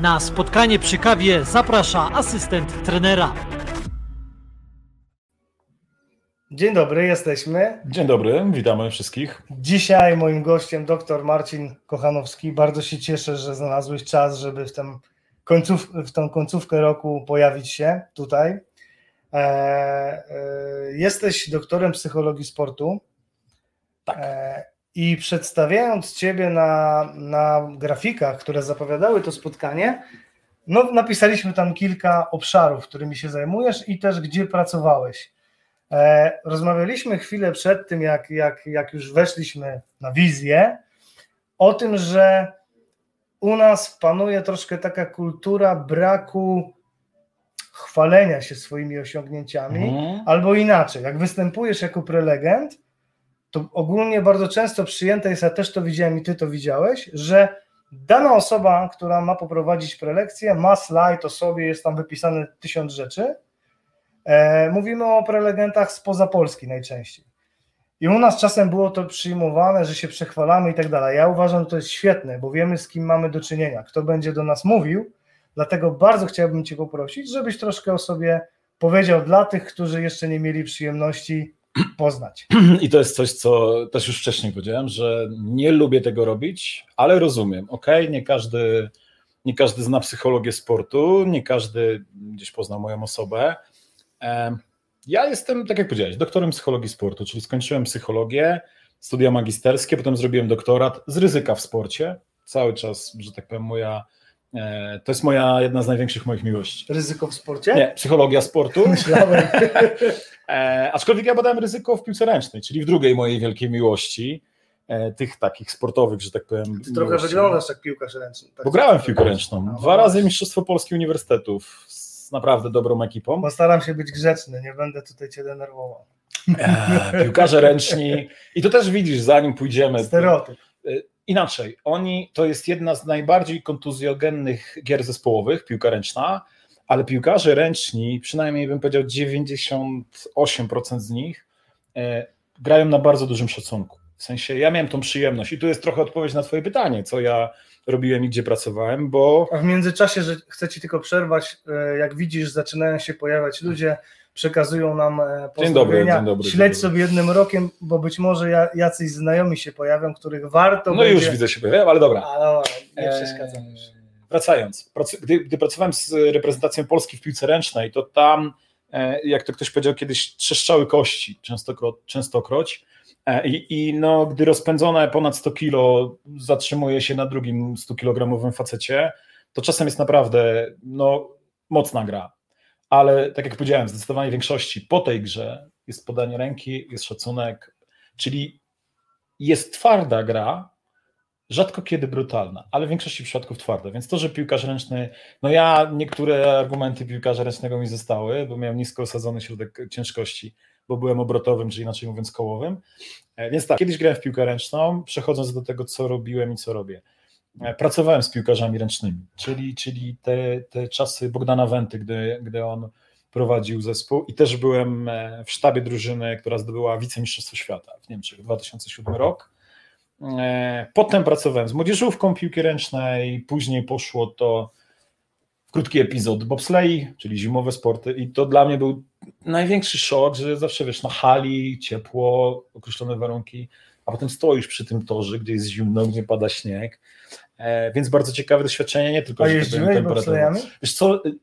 Na spotkanie przy kawie zaprasza asystent trenera. Dzień dobry, jesteśmy. Dzień dobry, witamy wszystkich. Dzisiaj moim gościem dr Marcin Kochanowski. Bardzo się cieszę, że znalazłeś czas, żeby w, tym końców, w tą końcówkę roku pojawić się tutaj. E, e, jesteś doktorem psychologii sportu. Tak. I przedstawiając Ciebie na, na grafikach, które zapowiadały to spotkanie, no, napisaliśmy tam kilka obszarów, którymi się zajmujesz i też gdzie pracowałeś. E, rozmawialiśmy chwilę przed tym, jak, jak, jak już weszliśmy na wizję, o tym, że u nas panuje troszkę taka kultura braku chwalenia się swoimi osiągnięciami, Mhm. albo inaczej, jak występujesz jako prelegent, to ogólnie bardzo często przyjęte jest, ja też to widziałem i ty to widziałeś, że dana osoba, która ma poprowadzić prelekcję, ma slajd o sobie, jest tam wypisane tysiąc rzeczy. E, mówimy o prelegentach spoza Polski najczęściej. I u nas czasem było to przyjmowane, że się przechwalamy i tak dalej. Ja uważam, że to jest świetne, bo wiemy z kim mamy do czynienia, kto będzie do nas mówił. Dlatego bardzo chciałbym Cię poprosić, żebyś troszkę o sobie powiedział dla tych, którzy jeszcze nie mieli przyjemności poznać. I to jest coś, co też już wcześniej powiedziałem, że nie lubię tego robić, ale rozumiem. Ok, nie każdy, nie każdy zna psychologię sportu, nie każdy gdzieś pozna moją osobę. Ja jestem, tak jak powiedziałeś, doktorem psychologii sportu, czyli skończyłem psychologię, studia magisterskie, potem zrobiłem doktorat z ryzyka w sporcie. Cały czas, że tak powiem, moja. E, To jest moja jedna z największych moich miłości. Ryzyko w sporcie? Nie, psychologia sportu. Myślałem. E, aczkolwiek ja badałem ryzyko w piłce ręcznej, czyli w drugiej mojej wielkiej miłości, e, tych takich sportowych, że tak powiem. Ty trochę wyglądasz jak piłkarz ręczny. Tak Bo grałem w piłkę ręczną. No, Dwa razy. Mistrzostwo Polski Uniwersytetów z naprawdę dobrą ekipą. Postaram się być grzeczny, nie będę tutaj cię denerwował. E, piłkarze ręczni. I to też widzisz, zanim pójdziemy. Stereotyp. Inaczej, oni to jest jedna z najbardziej kontuzjogennych gier zespołowych, piłka ręczna, ale piłkarze ręczni, przynajmniej bym powiedział 98% z nich, e, grają na bardzo dużym szacunku. W sensie ja miałem tą przyjemność i tu jest trochę odpowiedź na Twoje pytanie, co ja robiłem i gdzie pracowałem, bo A w międzyczasie, że chcę ci tylko przerwać, e, jak widzisz, zaczynają się pojawiać ludzie, przekazują nam e, Dzień dobry, dzień dobry, Śledź sobie jednym rokiem, bo być może ja- jacyś znajomi się pojawią, których warto no będzie... już widzę się pojawiają, ale dobra. A, dobra, nie Eee, przeszkadzam. Wracając, gdy, gdy pracowałem z reprezentacją Polski w piłce ręcznej, to tam, e, jak to ktoś powiedział kiedyś, trzeszczały kości częstokro, częstokroć. E, I, I no, gdy rozpędzone ponad 100 kilo zatrzymuje się na drugim 100-kilogramowym facecie, to czasem jest naprawdę no, mocna gra. Ale tak jak powiedziałem, zdecydowanie większości po tej grze jest podanie ręki, jest szacunek, czyli jest twarda gra, rzadko kiedy brutalna, ale w większości przypadków twarda. Więc to, że piłkarz ręczny, no ja niektóre argumenty piłkarza ręcznego mi zostały, bo miałem nisko osadzony środek ciężkości, bo byłem obrotowym, czy inaczej mówiąc kołowym. E, Więc tak, kiedyś grałem w piłkę ręczną, przechodząc do tego, co robiłem i co robię. E, Pracowałem z piłkarzami ręcznymi, czyli, czyli te, te czasy Bogdana Wenty, gdy, gdy on prowadził zespół i też byłem e, w sztabie drużyny, która zdobyła wicemistrzostwo świata w Niemczech 2007 rok. E, Potem pracowałem z młodzieżówką piłki ręcznej, później poszło to w krótki epizod bobsleigh, czyli zimowe sporty i to dla mnie był największy szok, że zawsze wiesz, na hali, ciepło, określone warunki, a potem stoisz przy tym torze, gdzie jest zimno, gdzie pada śnieg, e, więc bardzo ciekawe doświadczenie, nie tylko A jeździłeś bobslejami? Wiesz co, y,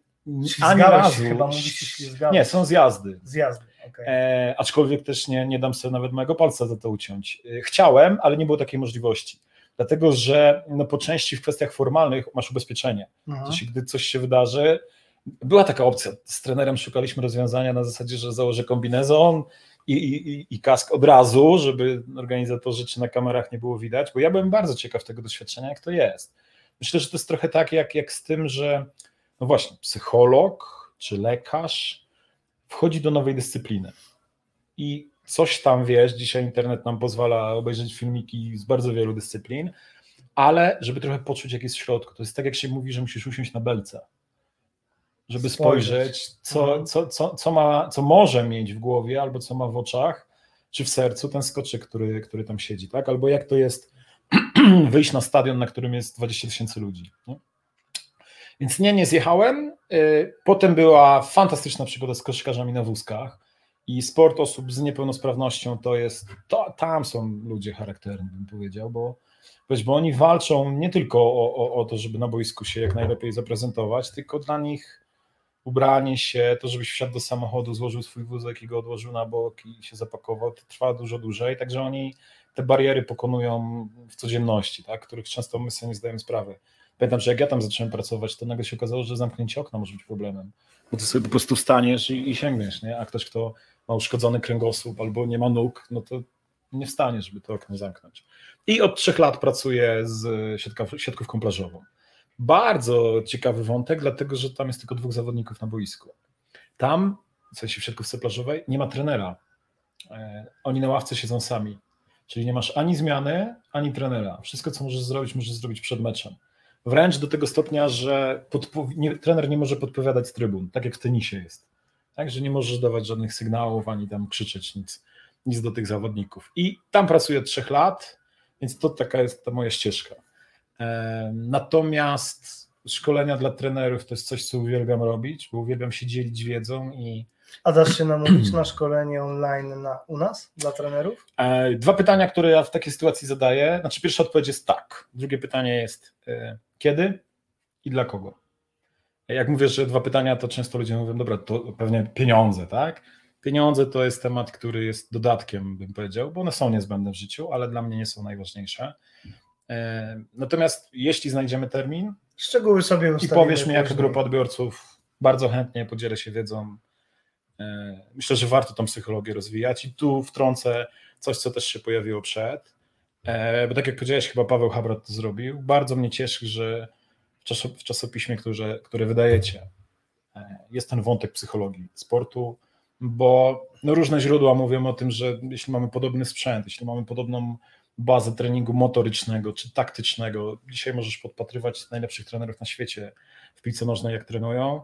ani razu, chyba, mówisz, nie, są zjazdy, Zjazdy, okej. E, aczkolwiek też nie, nie dam sobie nawet mojego palca za to uciąć. E, chciałem, ale nie było takiej możliwości. Dlatego, że no, po części w kwestiach formalnych masz ubezpieczenie. Mhm. Jeśli gdy coś się wydarzy, była taka opcja. Z trenerem szukaliśmy rozwiązania na zasadzie, że założę kombinezon i, i, i- kask od razu, żeby organizatorzy czy na kamerach nie było widać, bo ja byłem bardzo ciekaw tego doświadczenia, jak to jest. Myślę, że to jest trochę tak jak, jak z tym, że no właśnie, psycholog czy lekarz wchodzi do nowej dyscypliny i coś tam wiesz, dzisiaj internet nam pozwala obejrzeć filmiki z bardzo wielu dyscyplin, ale żeby trochę poczuć, jak jest w środku. To jest tak, jak się mówi, że musisz usiąść na belce, żeby Spojrzeć. co, Mhm. co, co, co, ma, co może mieć w głowie, albo co ma w oczach, czy w sercu ten skoczek, który, który tam siedzi, tak? Albo jak to jest wyjść na stadion, na którym jest 20 tysięcy ludzi. Nie? Więc nie, nie zjechałem. Y, potem była fantastyczna przygoda z koszykarzami na wózkach i sport osób z niepełnosprawnością to jest, to, tam są ludzie charakterni, bym powiedział, bo, bo oni walczą nie tylko o, o, o to, żeby na boisku się jak najlepiej zaprezentować, tylko dla nich ubranie się, to żebyś wsiadł do samochodu, złożył swój wózek i go odłożył na bok i się zapakował, to trwa dużo dłużej, także oni te bariery pokonują w codzienności, tak, których często my sobie nie zdajemy sprawy. Pamiętam, że jak ja tam zacząłem pracować, to nagle się okazało, że zamknięcie okna może być problemem, bo ty sobie po prostu wstaniesz i, i sięgniesz, nie? a ktoś, kto ma uszkodzony kręgosłup albo nie ma nóg, no to nie wstanie, żeby to okno zamknąć. I od trzech lat pracuję z siatkówką plażową. Bardzo ciekawy wątek, dlatego że tam jest tylko dwóch zawodników na boisku. Tam, w sensie w siatkówce plażowej, nie ma trenera. E, oni na ławce siedzą sami. Czyli nie masz ani zmiany, ani trenera. Wszystko, co możesz zrobić, możesz zrobić przed meczem. Wręcz do tego stopnia, że nie, trener nie może podpowiadać z trybun, tak jak w tenisie jest. Tak, że nie możesz dawać żadnych sygnałów, ani tam krzyczeć nic, nic do tych zawodników. I tam pracuję trzech lat, więc to taka jest ta moja ścieżka. Natomiast szkolenia dla trenerów to jest coś, co uwielbiam robić, bo uwielbiam się dzielić wiedzą i. A dasz się namówić na szkolenie online na, u nas dla trenerów? E, dwa pytania, które ja w takiej sytuacji zadaję. Znaczy, pierwsza odpowiedź jest tak. Drugie pytanie jest e, kiedy i dla kogo? Jak mówię, że dwa pytania, to często ludzie mówią, dobra, to pewnie pieniądze, tak? Pieniądze to jest temat, który jest dodatkiem, bym powiedział, bo one są niezbędne w życiu, ale dla mnie nie są najważniejsze. E, natomiast jeśli znajdziemy termin, szczegóły sobie i powiesz mi, jaka grupa odbiorców, bardzo chętnie podzielę się wiedzą. E, myślę, że warto tą psychologię rozwijać i tu wtrącę coś, co też się pojawiło przed, e, bo tak jak powiedziałeś, chyba Paweł Habrat to zrobił. Bardzo mnie cieszy, że w czasopiśmie, które, które wydajecie, jest ten wątek psychologii sportu, bo no różne źródła mówią o tym, że jeśli mamy podobny sprzęt, jeśli mamy podobną bazę treningu motorycznego czy taktycznego. Dzisiaj możesz podpatrywać najlepszych trenerów na świecie w piłce nożnej, jak trenują.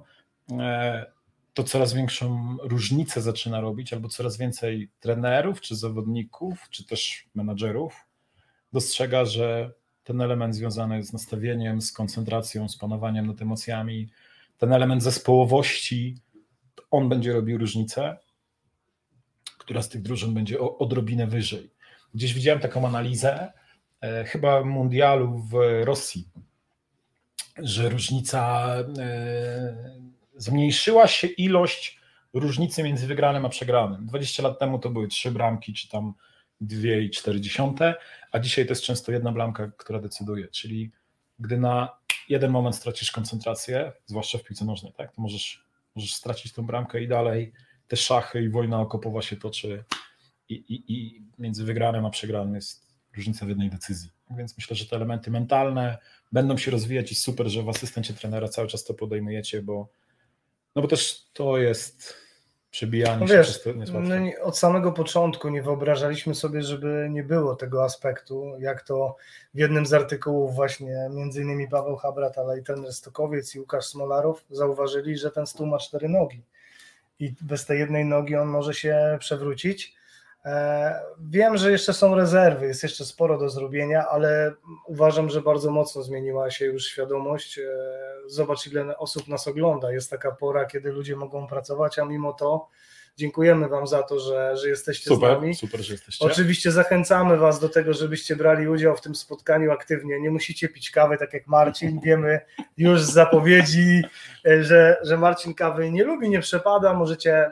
E, to coraz większą różnicę zaczyna robić, albo coraz więcej trenerów, czy zawodników, czy też menadżerów dostrzega, że ten element związany z nastawieniem, z koncentracją, z panowaniem nad emocjami, ten element zespołowości, on będzie robił różnicę, która z tych drużyn będzie odrobinę wyżej. Gdzieś widziałem taką analizę, e, chyba mundialu w Rosji, że różnica, e, zmniejszyła się ilość różnicy między wygranym a przegranym. 20 lat temu to były trzy bramki, czy tam dwie i cztery dziesiąte, a dzisiaj to jest często jedna bramka, która decyduje, czyli gdy na jeden moment stracisz koncentrację, zwłaszcza w piłce nożnej, tak, to możesz, możesz stracić tą bramkę i dalej te szachy i wojna okopowa się toczy i, i, i między wygranym a przegranym jest różnica w jednej decyzji. Więc myślę, że te elementy mentalne będą się rozwijać i super, że w asystencie trenera cały czas to podejmujecie, bo no bo też to jest przebijanie no się wiesz, no Od samego początku nie wyobrażaliśmy sobie, żeby nie było tego aspektu, jak to w jednym z artykułów właśnie między innymi Paweł Habrat, ale i ten Stokowiec i Łukasz Smolarow zauważyli, że ten stół ma cztery nogi i bez tej jednej nogi on może się przewrócić wiem, że jeszcze są rezerwy, jest jeszcze sporo do zrobienia, ale uważam, że bardzo mocno zmieniła się już świadomość. E, zobacz, ile osób nas ogląda. Jest taka pora, kiedy ludzie mogą pracować, a mimo to dziękujemy Wam za to, że, że jesteście super, z nami. Super, że jesteście. Oczywiście zachęcamy Was do tego, żebyście brali udział w tym spotkaniu aktywnie. Nie musicie pić kawy, tak jak Marcin. Wiemy już z zapowiedzi, e, że, że Marcin kawy nie lubi, nie przepada. Możecie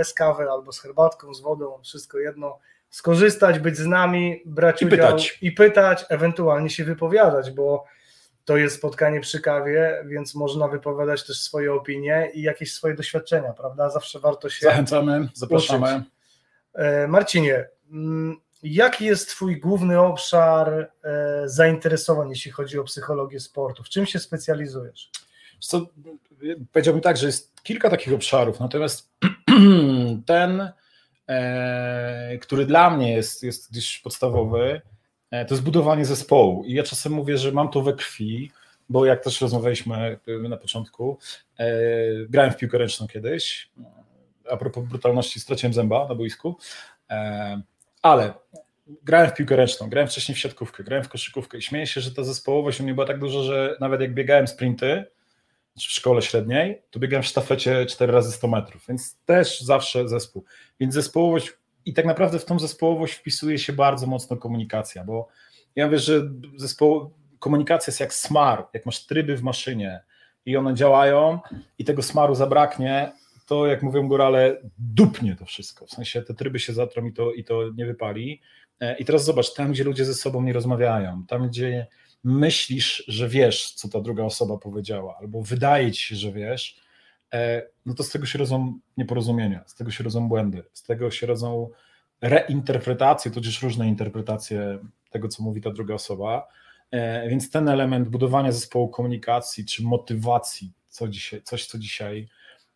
bez kawy albo z herbatką, z wodą, wszystko jedno, skorzystać, być z nami, brać I udział pytać. i pytać, ewentualnie się wypowiadać, bo to jest spotkanie przy kawie, więc można wypowiadać też swoje opinie i jakieś swoje doświadczenia, prawda? Zawsze warto się. Zachęcamy, zapraszamy. Uczyć. E, Marcinie, mm, jaki jest Twój główny obszar e, zainteresowań, jeśli chodzi o psychologię sportu? W czym się specjalizujesz? Co, powiedziałbym tak, że jest kilka takich obszarów, natomiast ten, e, który dla mnie jest, jest gdzieś podstawowy, e, to jest budowanie zespołu. I ja czasem mówię, że mam to we krwi, bo jak też rozmawialiśmy na początku, e, grałem w piłkę ręczną kiedyś. A propos brutalności, straciłem zęba na boisku. Ale grałem w piłkę ręczną, grałem wcześniej w siatkówkę, grałem w koszykówkę i śmieję się, że ta zespołowość u mnie była tak duża, że nawet jak biegałem sprinty w szkole średniej, to biegałem w sztafecie 4 razy 100 metrów, więc też zawsze zespół. Więc zespołowość i tak naprawdę w tą zespołowość wpisuje się bardzo mocno komunikacja, bo ja wiem, że zespoł, komunikacja jest jak smar, jak masz tryby w maszynie i one działają i tego smaru zabraknie, to jak mówią górale, dupnie to wszystko. W sensie te tryby się zatrą i to, i to nie wypali. E, I teraz zobacz, tam gdzie ludzie ze sobą nie rozmawiają, tam gdzie myślisz, że wiesz, co ta druga osoba powiedziała, albo wydaje ci się, że wiesz, e, no to z tego się rodzą nieporozumienia, z tego się rodzą błędy, z tego się rodzą reinterpretacje, tudzież różne interpretacje tego, co mówi ta druga osoba. E, więc ten element budowania zespołu komunikacji czy motywacji, co dzisiaj, coś, co dzisiaj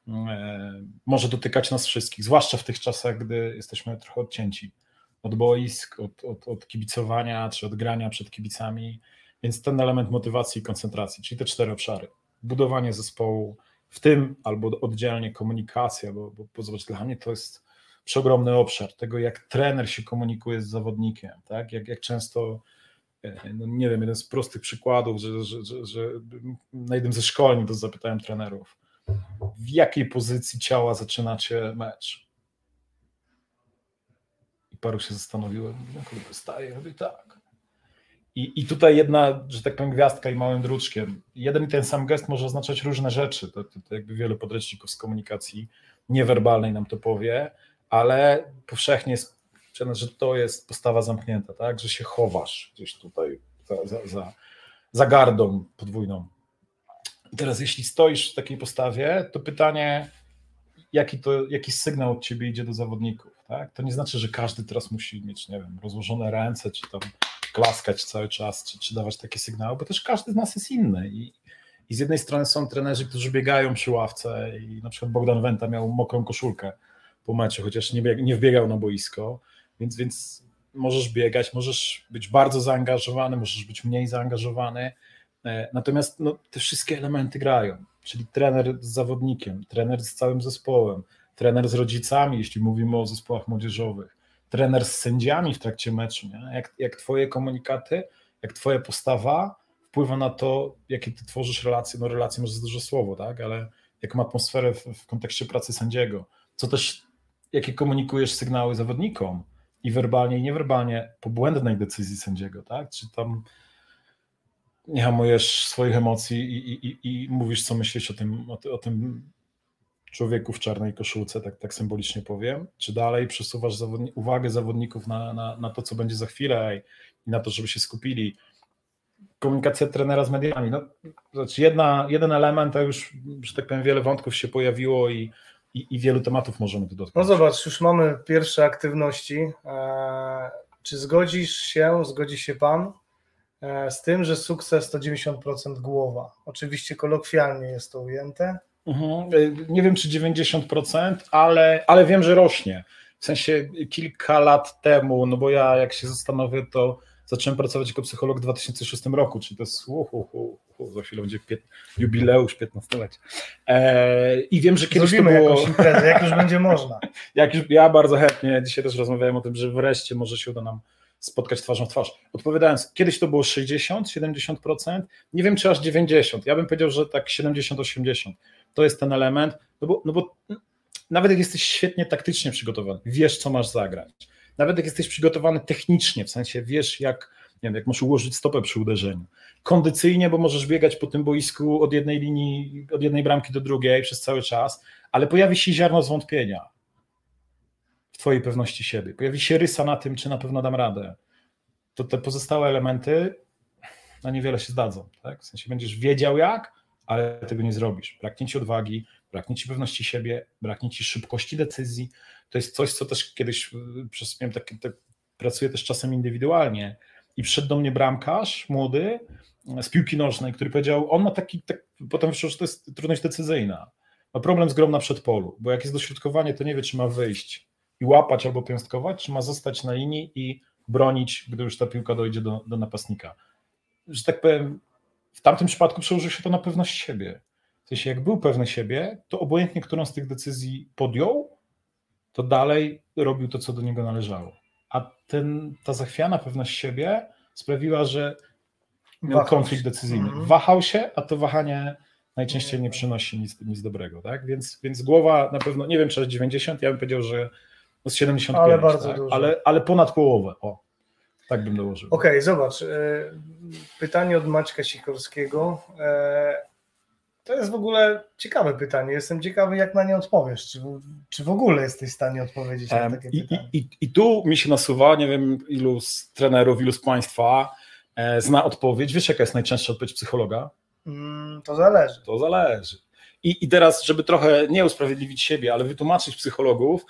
E, może dotykać nas wszystkich, zwłaszcza w tych czasach, gdy jesteśmy trochę odcięci od boisk, od, od, od kibicowania czy od grania przed kibicami. Więc ten element motywacji i koncentracji, czyli te cztery obszary. Budowanie zespołu, w tym albo oddzielnie komunikacja, bo, bo, bo zobacz, dla mnie to jest przeogromny obszar tego, jak trener się komunikuje z zawodnikiem, tak? jak, jak często, e, no nie wiem, jeden z prostych przykładów, że, że, że, że na jednym ze szkoleń to zapytałem trenerów, w jakiej pozycji ciała zaczynacie mecz. I paru się zastanowiłem, no kurde, staję, tak. I, I tutaj jedna, że tak powiem, gwiazdka i małym druczkiem. Jeden i ten sam gest może oznaczać różne rzeczy. To, to, to jakby wielu podręczników z komunikacji niewerbalnej nam to powie, ale powszechnie jest, że to jest postawa zamknięta, tak? że się chowasz gdzieś tutaj za, za, za, za gardą podwójną. I teraz, jeśli stoisz w takiej postawie, to pytanie, jaki, to, jaki sygnał od ciebie idzie do zawodników. Tak? To nie znaczy, że każdy teraz musi mieć, nie wiem, rozłożone ręce, czy tam klaskać cały czas, czy, czy dawać takie sygnały, bo też każdy z nas jest inny. I, I z jednej strony są trenerzy, którzy biegają przy ławce, i na przykład Bogdan Wenta miał mokrą koszulkę po meczu, chociaż nie, bieg, nie wbiegał na boisko, więc, więc możesz biegać, możesz być bardzo zaangażowany, możesz być mniej zaangażowany E, natomiast no, te wszystkie elementy grają, czyli trener z zawodnikiem, trener z całym zespołem, trener z rodzicami, jeśli mówimy o zespołach młodzieżowych, trener z sędziami w trakcie meczu. Nie? Jak, jak Twoje komunikaty, jak Twoja postawa wpływa na to, jakie Ty tworzysz relacje. No, relacje może jest duże słowo, tak? ale jaką atmosferę w, w kontekście pracy sędziego, co też, jakie komunikujesz sygnały zawodnikom i werbalnie, i niewerbalnie po błędnej decyzji sędziego, tak? Czy tam nie hamujesz swoich emocji i, i, i, mówisz, co myślisz o tym, o, o, tym człowieku w czarnej koszulce, tak, tak symbolicznie powiem, czy dalej przesuwasz zawodni uwagę zawodników na, na, na to, co będzie za chwilę i, na to, żeby się skupili. Komunikacja trenera z mediami. No, znaczy jedna, jeden element, a już, że tak powiem, wiele wątków się pojawiło i, i, i wielu tematów możemy tu dotknąć. No zobacz, już mamy pierwsze aktywności. Eee, czy zgodzisz się, zgodzi się Pan, E, z tym, że sukces to 90% głowa. Oczywiście kolokwialnie jest to ujęte. Mhm. E, nie wiem, czy 90%, ale, ale wiem, że rośnie. W sensie kilka lat temu, no bo ja jak się zastanowię, to zacząłem pracować jako psycholog w 2006 roku, czyli to jest uh, uh, uh, za chwilę będzie pięt, jubileusz 15-lecie. E, I wiem, że kiedyś Zrobimy to było... jakąś imprezę, jak już będzie można. jak już, ja bardzo chętnie, dzisiaj też rozmawiałem o tym, że wreszcie może się uda nam spotkać twarzą w twarz. Odpowiadając, kiedyś to było 60, 70%, nie wiem czy aż 90, ja bym powiedział, że tak 70-80. To jest ten element, no bo, no bo nawet jak jesteś świetnie taktycznie przygotowany, wiesz co masz zagrać, nawet jak jesteś przygotowany technicznie, w sensie wiesz jak, nie wiem, jak masz ułożyć stopę przy uderzeniu, kondycyjnie, bo możesz biegać po tym boisku od jednej linii, od jednej bramki do drugiej przez cały czas, ale pojawi się ziarno zwątpienia Twojej pewności siebie. Pojawi się rysa na tym, czy na pewno dam radę. To te pozostałe elementy na niewiele się zdadzą. Tak? W sensie będziesz wiedział jak, ale tego nie zrobisz. Braknie ci odwagi, braknie ci pewności siebie, braknie ci szybkości decyzji. To jest coś, co też kiedyś y, przez, tak, tak, pracuję też czasem indywidualnie i przyszedł do mnie bramkarz młody z piłki nożnej, który powiedział, on ma taki, tak, potem wyszło, że to jest trudność decyzyjna. Ma problem z grą na przedpolu, bo jak jest dośrodkowanie, to nie wie, czy ma wyjść i łapać albo piąstkować, czy ma zostać na linii i bronić, gdy już ta piłka dojdzie do, do napastnika. Że tak powiem, w tamtym przypadku przełoży się to na pewność siebie. W sensie, jak był pewny siebie, to obojętnie, którą z tych decyzji podjął, to dalej robił to, co do niego należało. a ten, ta zachwiana pewność siebie sprawiła, że miał Wahał konflikt się. decyzyjny. Mhm. Wahał się, a to wahanie najczęściej nie przynosi nic, nic dobrego, tak? Więc, więc głowa na pewno, nie wiem czy 90, ja bym powiedział, że no z 75, Ale bardzo tak? dużo. Ale, ale ponad połowę, o, tak bym dołożył. Okej, zobacz. e, Pytanie od Maćka Sikorskiego. E, To jest w ogóle ciekawe pytanie. Jestem ciekawy, jak na nie odpowiesz. Czy, w- czy w ogóle jesteś w stanie odpowiedzieć na takie I, pytanie? i, i, I tu mi się nasuwa, nie wiem ilu z trenerów, ilu z Państwa e, zna odpowiedź. Wiesz, jaka jest najczęstsza odpowiedź psychologa? Mm, To zależy. To zależy. I, I teraz, żeby trochę nie usprawiedliwić siebie, ale wytłumaczyć psychologów,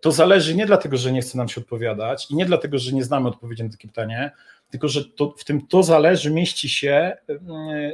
to zależy nie dlatego, że nie chce nam się odpowiadać i nie dlatego, że nie znamy odpowiedzi na takie pytanie, tylko że to, w tym to zależy mieści się e,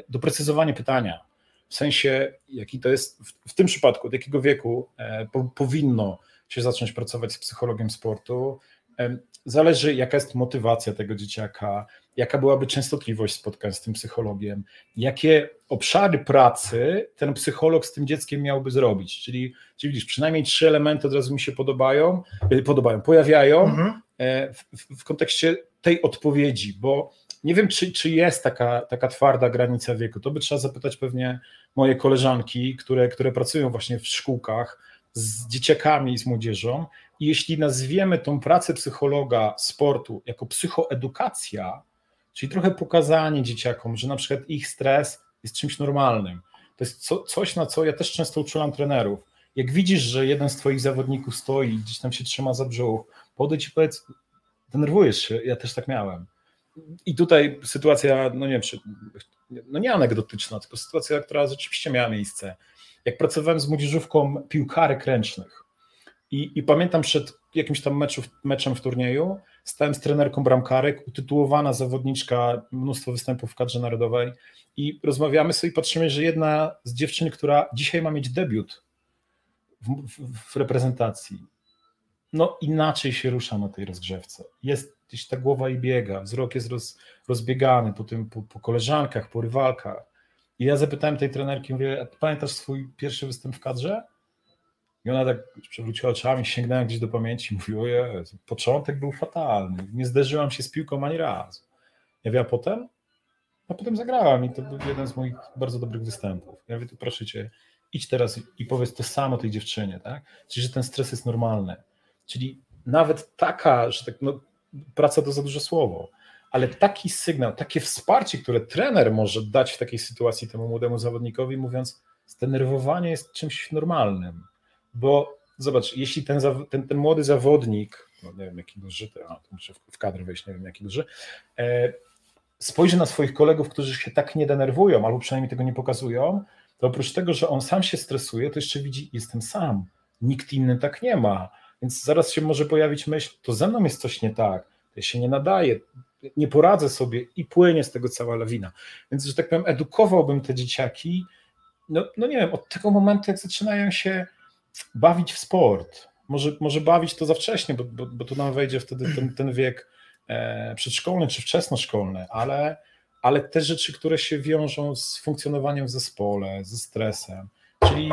doprecyzowanie pytania. W sensie, jaki to jest w, w tym przypadku, od jakiego wieku e, po, powinno się zacząć pracować z psychologiem sportu. E, Zależy, jaka jest motywacja tego dzieciaka, jaka byłaby częstotliwość spotkań z tym psychologiem, jakie obszary pracy ten psycholog z tym dzieckiem miałby zrobić. Czyli, czyli widzisz, przynajmniej trzy elementy od razu mi się podobają, y, podobają pojawiają Mhm. e, w, w, w kontekście tej odpowiedzi, bo nie wiem, czy, czy jest taka, taka twarda granica wieku. To by trzeba zapytać pewnie moje koleżanki, które, które pracują właśnie w szkółkach z dzieciakami i z młodzieżą. Jeśli nazwiemy tą pracę psychologa sportu jako psychoedukacja, czyli trochę pokazanie dzieciakom, że na przykład ich stres jest czymś normalnym. To jest co, coś, na co ja też często uczulam trenerów. Jak widzisz, że jeden z twoich zawodników stoi, gdzieś tam się trzyma za brzuch, podejdź i powiedz, denerwujesz się, ja też tak miałem. I tutaj sytuacja, no nie wiem, no nie anegdotyczna, tylko sytuacja, która rzeczywiście miała miejsce. Jak pracowałem z młodzieżówką piłkarek ręcznych i, i pamiętam przed jakimś tam meczu, meczem w turnieju, stałem z trenerką bramkarek, utytułowana zawodniczka, mnóstwo występów w kadrze narodowej i rozmawiamy sobie i patrzymy, że jedna z dziewczyn, która dzisiaj ma mieć debiut w, w, w reprezentacji, no inaczej się rusza na tej rozgrzewce. Jest gdzieś ta głowa i biega, wzrok jest roz, rozbiegany po, tym, po, po koleżankach, po rywalkach. I ja zapytałem tej trenerki, mówię, pamiętasz swój pierwszy występ w kadrze? I ona tak przewróciła oczami, sięgnęła gdzieś do pamięci i mówiła, Jezu, początek był fatalny, nie zderzyłam się z piłką ani razu. Ja wiem, a potem? A potem zagrałam i to był jeden z moich bardzo dobrych występów. Ja mówię, to proszę cię, idź teraz i powiedz to samo tej dziewczynie, tak? Czyli, że ten stres jest normalny. Czyli nawet taka, że tak, no, praca to za duże słowo, ale taki sygnał, takie wsparcie, które trener może dać w takiej sytuacji temu młodemu zawodnikowi, mówiąc, zdenerwowanie jest czymś normalnym, bo zobacz, jeśli ten, ten, ten młody zawodnik, no nie wiem jaki duży, to, a, muszę w, kadr wejść, nie wiem jaki duży, e, spojrzy na swoich kolegów, którzy się tak nie denerwują, albo przynajmniej tego nie pokazują, to oprócz tego, że on sam się stresuje, to jeszcze widzi, jestem sam, nikt inny tak nie ma, więc zaraz się może pojawić myśl, to ze mną jest coś nie tak, to się nie nadaje, nie poradzę sobie i płynie z tego cała lawina. Więc, że tak powiem, edukowałbym te dzieciaki, no, no nie wiem, od tego momentu, jak zaczynają się bawić w sport. Może, może bawić to za wcześnie, bo, bo, bo tu nam wejdzie wtedy ten, ten wiek e, przedszkolny czy wczesnoszkolny, ale, ale te rzeczy, które się wiążą z funkcjonowaniem w zespole, ze stresem, czyli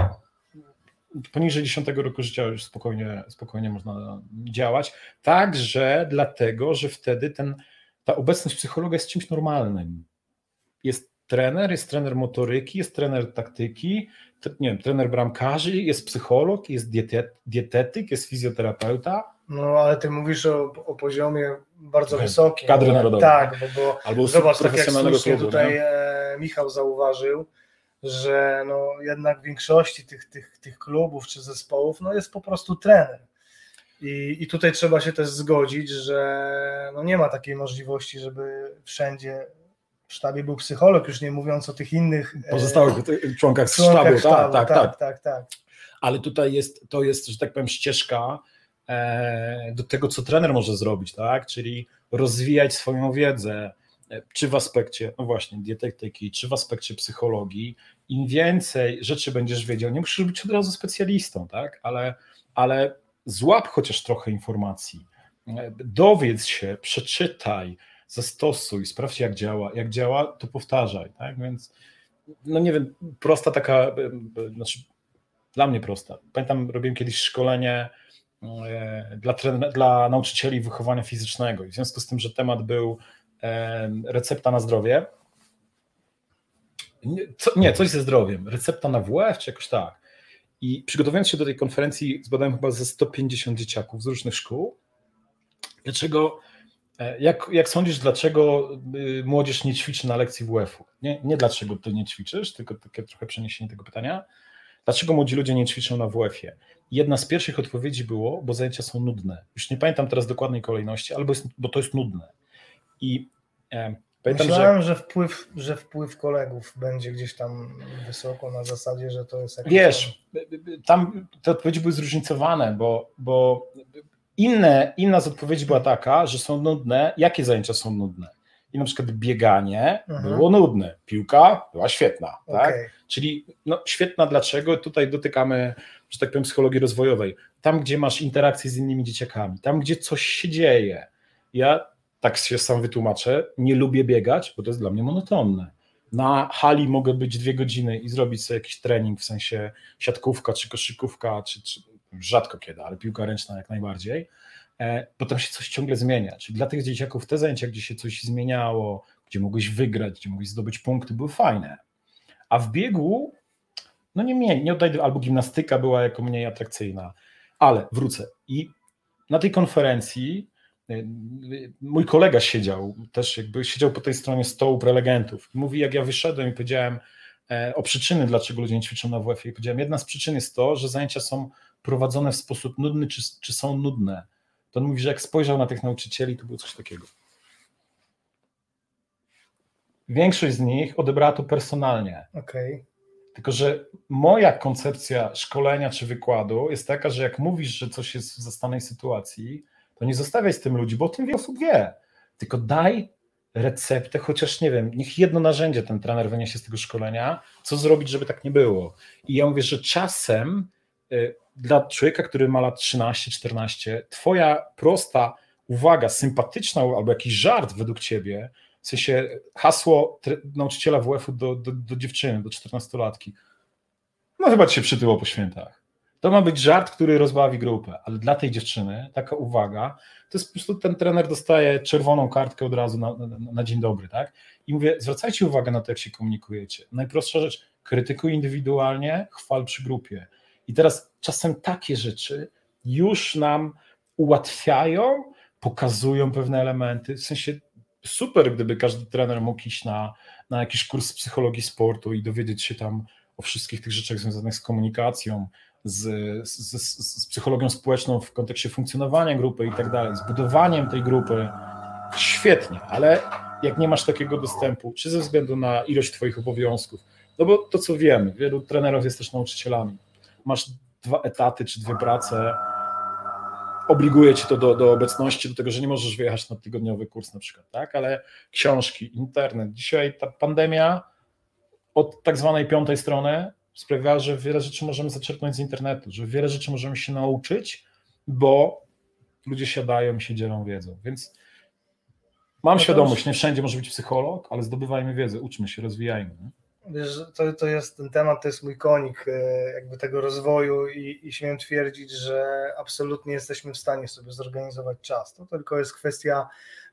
poniżej 10 roku życia już spokojnie, spokojnie można działać. Także dlatego, że wtedy ten, ta obecność psychologa jest czymś normalnym. Jest trener, jest trener motoryki, jest trener taktyki, nie wiem, trener bramkarzy, jest psycholog, jest dietet, dietetyk, jest fizjoterapeuta, No ale ty mówisz o, o poziomie bardzo Kadry wysokim. narodowej. Tak, bo, bo albo zobacz, tak jak słusznie tutaj nie? e, Michał zauważył, że no jednak w większości tych, tych, tych klubów czy zespołów no jest po prostu trener. I, I tutaj trzeba się też zgodzić, że no nie ma takiej możliwości, żeby wszędzie w sztabie był psycholog, już nie mówiąc o tych innych e, Pozostałych członkach członkach sztabu, tak, tak, tak. tak, tak, tak. ale tutaj jest, to jest, że tak powiem, ścieżka e, do tego, co trener może zrobić, tak? Czyli rozwijać swoją wiedzę, e, czy w aspekcie, no właśnie, dietetyki, czy w aspekcie psychologii. Im więcej rzeczy będziesz wiedział, nie musisz być od razu specjalistą, tak? Ale, ale złap chociaż trochę informacji, e, dowiedz się, przeczytaj, zastosuj, sprawdź jak działa. Jak działa, to powtarzaj, tak? Więc no nie wiem, prosta taka, znaczy dla mnie prosta. Pamiętam, robiłem kiedyś szkolenie e, dla, dla nauczycieli wychowania fizycznego. I w związku z tym, że temat był e, recepta na zdrowie, nie, co, nie, coś ze zdrowiem, recepta na WF czy jakoś tak. I przygotowując się do tej konferencji, zbadałem chyba ze 150 dzieciaków z różnych szkół. Dlaczego, jak, jak sądzisz, dlaczego y, młodzież nie ćwiczy na lekcji WF-u? Nie, nie dlaczego ty nie ćwiczysz, tylko takie trochę przeniesienie tego pytania. Dlaczego młodzi ludzie nie ćwiczą na WF-ie? Jedna z pierwszych odpowiedzi było, bo zajęcia są nudne. Już nie pamiętam teraz dokładnej kolejności, albo jest, bo to jest nudne. I e, pamiętam, Myślałem, że... że, wpływ, że wpływ kolegów będzie gdzieś tam wysoko na zasadzie, że to jest Wiesz, tam te odpowiedzi były zróżnicowane, bo, bo inne, inna z odpowiedzi była taka, że są nudne. Jakie zajęcia są nudne? I na przykład bieganie mhm. było nudne, piłka była świetna. Tak? Okay. Czyli no, świetna dlaczego? Tutaj dotykamy, że tak powiem, psychologii rozwojowej. Tam, gdzie masz interakcje z innymi dzieciakami, tam, gdzie coś się dzieje. Ja tak się sam wytłumaczę, nie lubię biegać, bo to jest dla mnie monotonne. Na hali mogę być dwie godziny i zrobić sobie jakiś trening, w sensie siatkówka czy koszykówka, czy, czy rzadko kiedy, ale piłka ręczna jak najbardziej, e, bo tam się coś ciągle zmienia. Czyli dla tych dzieciaków te zajęcia, gdzie się coś zmieniało, gdzie mogłeś wygrać, gdzie mogłeś zdobyć punkty, były fajne. A w biegu, no nie, nie, nie oddaj, albo gimnastyka była jako mniej atrakcyjna. Ale wrócę. I na tej konferencji y, mój kolega siedział, też jakby siedział po tej stronie stołu prelegentów. Mówi, jak ja wyszedłem i powiedziałem e, o przyczyny, dlaczego ludzie nie ćwiczą na WF-ie. Powiedziałem, jedna z przyczyn jest to, że zajęcia są prowadzone w sposób nudny, czy, czy są nudne. To on mówi, że jak spojrzał na tych nauczycieli, to było coś takiego. Większość z nich odebrała to personalnie. Okay. Tylko, że moja koncepcja szkolenia czy wykładu jest taka, że jak mówisz, że coś jest w zastanej sytuacji, to nie zostawiaj z tym ludzi, bo o tym wiele osób wie. Tylko daj receptę, chociaż nie wiem, niech jedno narzędzie ten trener wyniesie z tego szkolenia, co zrobić, żeby tak nie było. I ja mówię, że czasem y, dla człowieka, który ma lat 13-14, twoja prosta uwaga, sympatyczna albo jakiś żart według ciebie w sensie hasło nauczyciela WF-u do, do, do dziewczyny, do 14-latki. No chyba ci się przytyło po świętach. To ma być żart, który rozbawi grupę, ale dla tej dziewczyny taka uwaga, to jest po prostu ten trener dostaje czerwoną kartkę od razu na, na, na dzień dobry, tak? I mówię, zwracajcie uwagę na to, jak się komunikujecie. Najprostsza rzecz, krytykuj indywidualnie, chwal przy grupie. I teraz czasem takie rzeczy już nam ułatwiają, pokazują pewne elementy, w sensie super, gdyby każdy trener mógł iść na, na jakiś kurs psychologii sportu i dowiedzieć się tam o wszystkich tych rzeczach związanych z komunikacją, z, z, z, z psychologią społeczną w kontekście funkcjonowania grupy i tak dalej, z budowaniem tej grupy. Świetnie, ale jak nie masz takiego dostępu, czy ze względu na ilość Twoich obowiązków, no bo to co wiemy, wielu trenerów jest też nauczycielami. Masz dwa etaty czy dwie prace, obliguje cię to do, do obecności, do tego, że nie możesz wyjechać na tygodniowy kurs na przykład, tak? Ale książki, internet. Dzisiaj ta pandemia od tak zwanej piątej strony sprawia, że wiele rzeczy możemy zaczerpnąć z internetu, że wiele rzeczy możemy się nauczyć, bo ludzie siadają i się dzielą wiedzą. Więc mam no świadomość, nie wszędzie może być psycholog, ale zdobywajmy wiedzę, uczmy się, rozwijajmy. Nie? Wiesz, to, to jest ten temat, to jest mój konik e, jakby tego rozwoju i, i śmiem twierdzić, że absolutnie jesteśmy w stanie sobie zorganizować czas. To tylko jest kwestia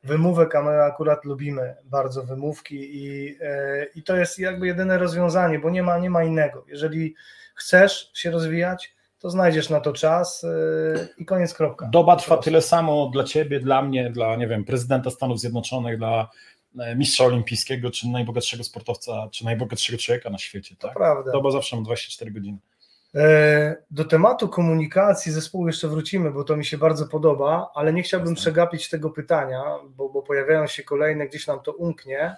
wymówek, a my akurat lubimy bardzo wymówki i, e, i to jest jakby jedyne rozwiązanie, bo nie ma, nie ma innego. Jeżeli chcesz się rozwijać, to znajdziesz na to czas e, i koniec kropka. Doba trwa tyle samo dla ciebie, dla mnie, dla nie wiem, prezydenta Stanów Zjednoczonych, dla mistrza olimpijskiego, czy najbogatszego sportowca, czy najbogatszego człowieka na świecie. Tak? To prawda. Doba zawsze ma 24 godziny. E, do tematu komunikacji zespołu jeszcze wrócimy, bo to mi się bardzo podoba, ale nie chciałbym Jasne. przegapić tego pytania, bo, bo pojawiają się kolejne, gdzieś nam to umknie,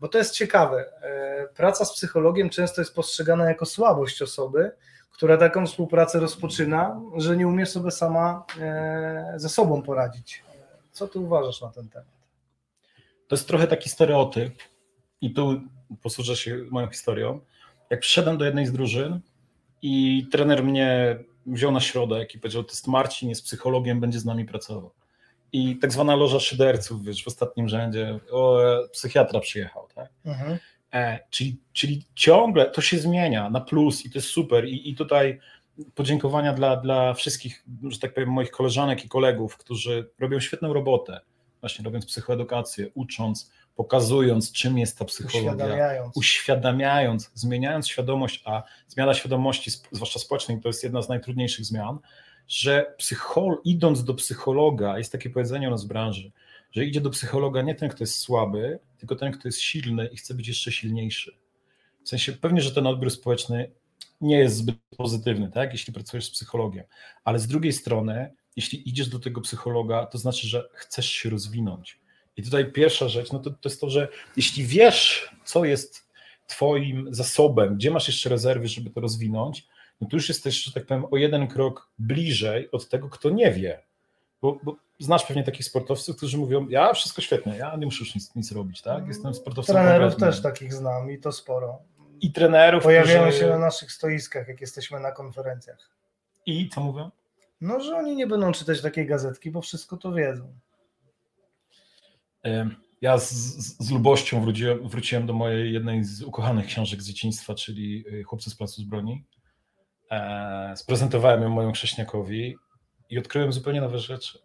bo to jest ciekawe. E, praca z psychologiem często jest postrzegana jako słabość osoby, która taką współpracę rozpoczyna, że nie umie sobie sama ze sobą poradzić. Co ty uważasz na ten temat? To jest trochę taki stereotyp i tu posłużę się moją historią. Jak przyszedłem do jednej z drużyn i trener mnie wziął na środek i powiedział, to jest Marcin, jest psychologiem, będzie z nami pracował. I tak zwana loża szyderców, wiesz, w ostatnim rzędzie, o, psychiatra przyjechał, tak? Mhm. E, czyli, czyli ciągle to się zmienia na plus i to jest super i, i tutaj podziękowania dla, dla wszystkich, że tak powiem, moich koleżanek i kolegów, którzy robią świetną robotę, właśnie robiąc psychoedukację, ucząc, pokazując, czym jest ta psychologia, Uświadamiając. uświadamiając, zmieniając świadomość, a zmiana świadomości, zwłaszcza społecznej, to jest jedna z najtrudniejszych zmian, że psychol, idąc do psychologa, jest takie powiedzenie u nas w branży, że idzie do psychologa nie ten, kto jest słaby, tylko ten, kto jest silny i chce być jeszcze silniejszy. W sensie pewnie, że ten odbiór społeczny nie jest zbyt pozytywny, tak, jeśli pracujesz z psychologiem, ale z drugiej strony, jeśli idziesz do tego psychologa, to znaczy, że chcesz się rozwinąć. I tutaj pierwsza rzecz, no to, to jest to, że jeśli wiesz, co jest twoim zasobem, gdzie masz jeszcze rezerwy, żeby to rozwinąć, no to już jesteś, że tak powiem, o jeden krok bliżej od tego, kto nie wie. Bo, bo znasz pewnie takich sportowców, którzy mówią, ja wszystko świetnie, ja nie muszę już nic, nic robić, tak? Jestem sportowcem Trenerów też takich znam i to sporo. I trenerów, Pojawiają którzy... się na naszych stoiskach, jak jesteśmy na konferencjach. I co mówią? No, że oni nie będą czytać takiej gazetki, bo wszystko to wiedzą. Em, Ja z, z, z lubością wróciłem, wróciłem do mojej jednej z ukochanych książek z dzieciństwa, czyli y, Chłopcy z Placu Zbroni. E, sprezentowałem ją mojemu chrześniakowi i odkryłem zupełnie nowe rzeczy.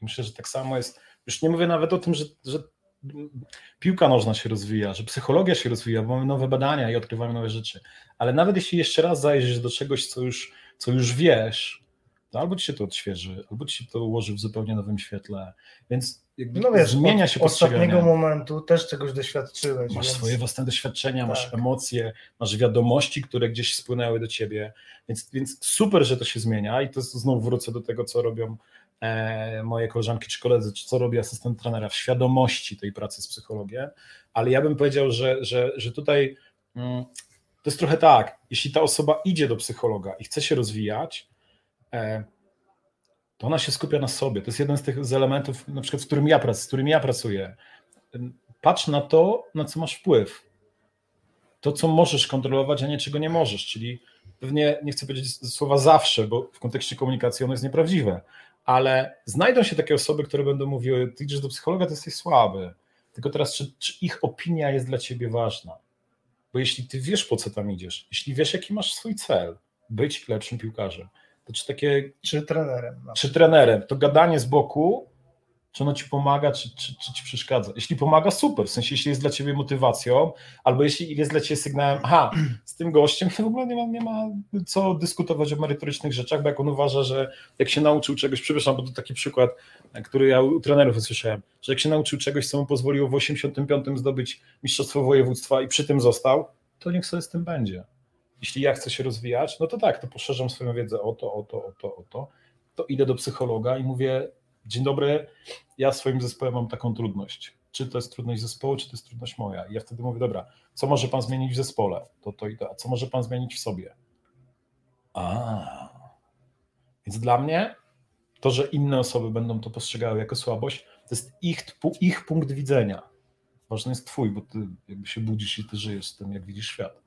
I myślę, że tak samo jest. Już nie mówię nawet o tym, że, że piłka nożna się rozwija, że psychologia się rozwija, bo mamy nowe badania i odkrywamy nowe rzeczy. Ale nawet jeśli jeszcze raz zajrzysz do czegoś, co już, co już wiesz, albo ci się to odświeży, albo ci się to ułoży w zupełnie nowym świetle. Więc jakby No wiesz, zmienia od się ostatniego postrzeganie. momentu też czegoś doświadczyłeś. Masz więc... swoje własne doświadczenia, masz Tak. emocje, masz wiadomości, które gdzieś spłynęły do ciebie, więc, więc super, że to się zmienia i to znowu wrócę do tego, co robią e, moje koleżanki czy koledzy, czy co robi asystent trenera w świadomości tej pracy z psychologiem, ale ja bym powiedział, że, że, że tutaj mm, to jest trochę tak, jeśli ta osoba idzie do psychologa i chce się rozwijać, to ona się skupia na sobie. To jest jeden z tych z elementów, na przykład, z którym ja, prac, z którym ja pracuję. Patrz na to, na co masz wpływ. To, co możesz kontrolować, a nie czego nie możesz. Czyli pewnie nie chcę powiedzieć słowa zawsze, bo w kontekście komunikacji ono jest nieprawdziwe, ale znajdą się takie osoby, które będą mówiły: Ty idziesz do psychologa, to jesteś słaby. Tylko teraz, czy, czy ich opinia jest dla ciebie ważna? Bo jeśli ty wiesz, po co tam idziesz, jeśli wiesz, jaki masz swój cel, być lepszym piłkarzem, to czy takie Czy trenerem. czy trenerem, to gadanie z boku, czy ono ci pomaga, czy, czy, czy ci przeszkadza. Jeśli pomaga, super, w sensie jeśli jest dla ciebie motywacją, albo jeśli jest dla ciebie sygnałem, aha, z tym gościem to w ogóle nie ma, nie ma co dyskutować o merytorycznych rzeczach, bo jak on uważa, że jak się nauczył czegoś, przepraszam, bo to taki przykład, który ja u trenerów usłyszałem, że jak się nauczył czegoś, co mu pozwoliło w 85 zdobyć mistrzostwo województwa i przy tym został, to niech sobie z tym będzie. Jeśli ja chcę się rozwijać, no to tak, to poszerzam swoją wiedzę o to, o to, o to, o to, to idę do psychologa i mówię, dzień dobry, ja w swoim zespole mam taką trudność. Czy to jest trudność zespołu, czy to jest trudność moja? I ja wtedy mówię, dobra, co może pan zmienić w zespole? To to i to. A co może pan zmienić w sobie? A. Więc dla mnie to, że inne osoby będą to postrzegały jako słabość, to jest ich, ich punkt widzenia. Ważny jest twój, bo ty jakby się budzisz i ty żyjesz z tym, jak widzisz świat.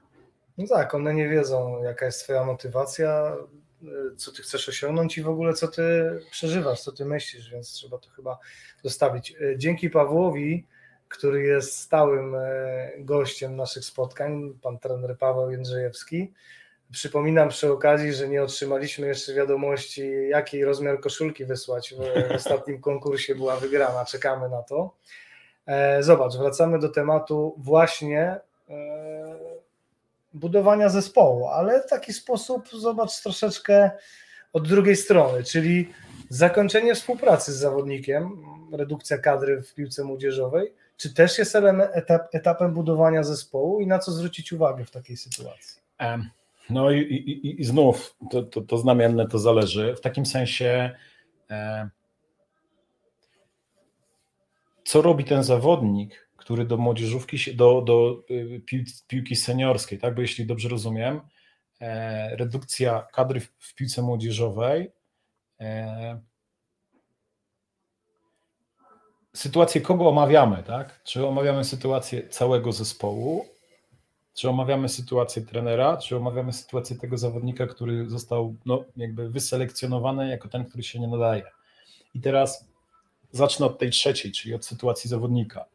No tak, one nie wiedzą, jaka jest twoja motywacja, y, co ty chcesz osiągnąć i w ogóle co ty przeżywasz, co ty myślisz, więc trzeba to chyba zostawić. Y, Dzięki Pawłowi, który jest stałym y, gościem naszych spotkań, pan trener Paweł Jędrzejewski. Przypominam przy okazji, że nie otrzymaliśmy jeszcze wiadomości, jaki rozmiar koszulki wysłać. W, ostatnim konkursie była wygrana, czekamy na to. E, Zobacz, wracamy do tematu właśnie e, budowania zespołu, ale w taki sposób, zobacz, troszeczkę od drugiej strony, czyli zakończenie współpracy z zawodnikiem, redukcja kadry w piłce młodzieżowej, czy też jest etap, etapem budowania zespołu i na co zwrócić uwagę w takiej sytuacji? No i, i, i znów to, to, to znamienne to zależy. W takim sensie, e, co robi ten zawodnik, który do młodzieżówki, do, do y, pił- piłki seniorskiej, tak? Bo jeśli dobrze rozumiem, e, redukcja kadry w, w piłce młodzieżowej. E, sytuację kogo omawiamy, tak? Czy omawiamy sytuację całego zespołu, czy omawiamy sytuację trenera, czy omawiamy sytuację tego zawodnika, który został no, jakby wyselekcjonowany jako ten, który się nie nadaje. I teraz zacznę od tej trzeciej, czyli od sytuacji zawodnika.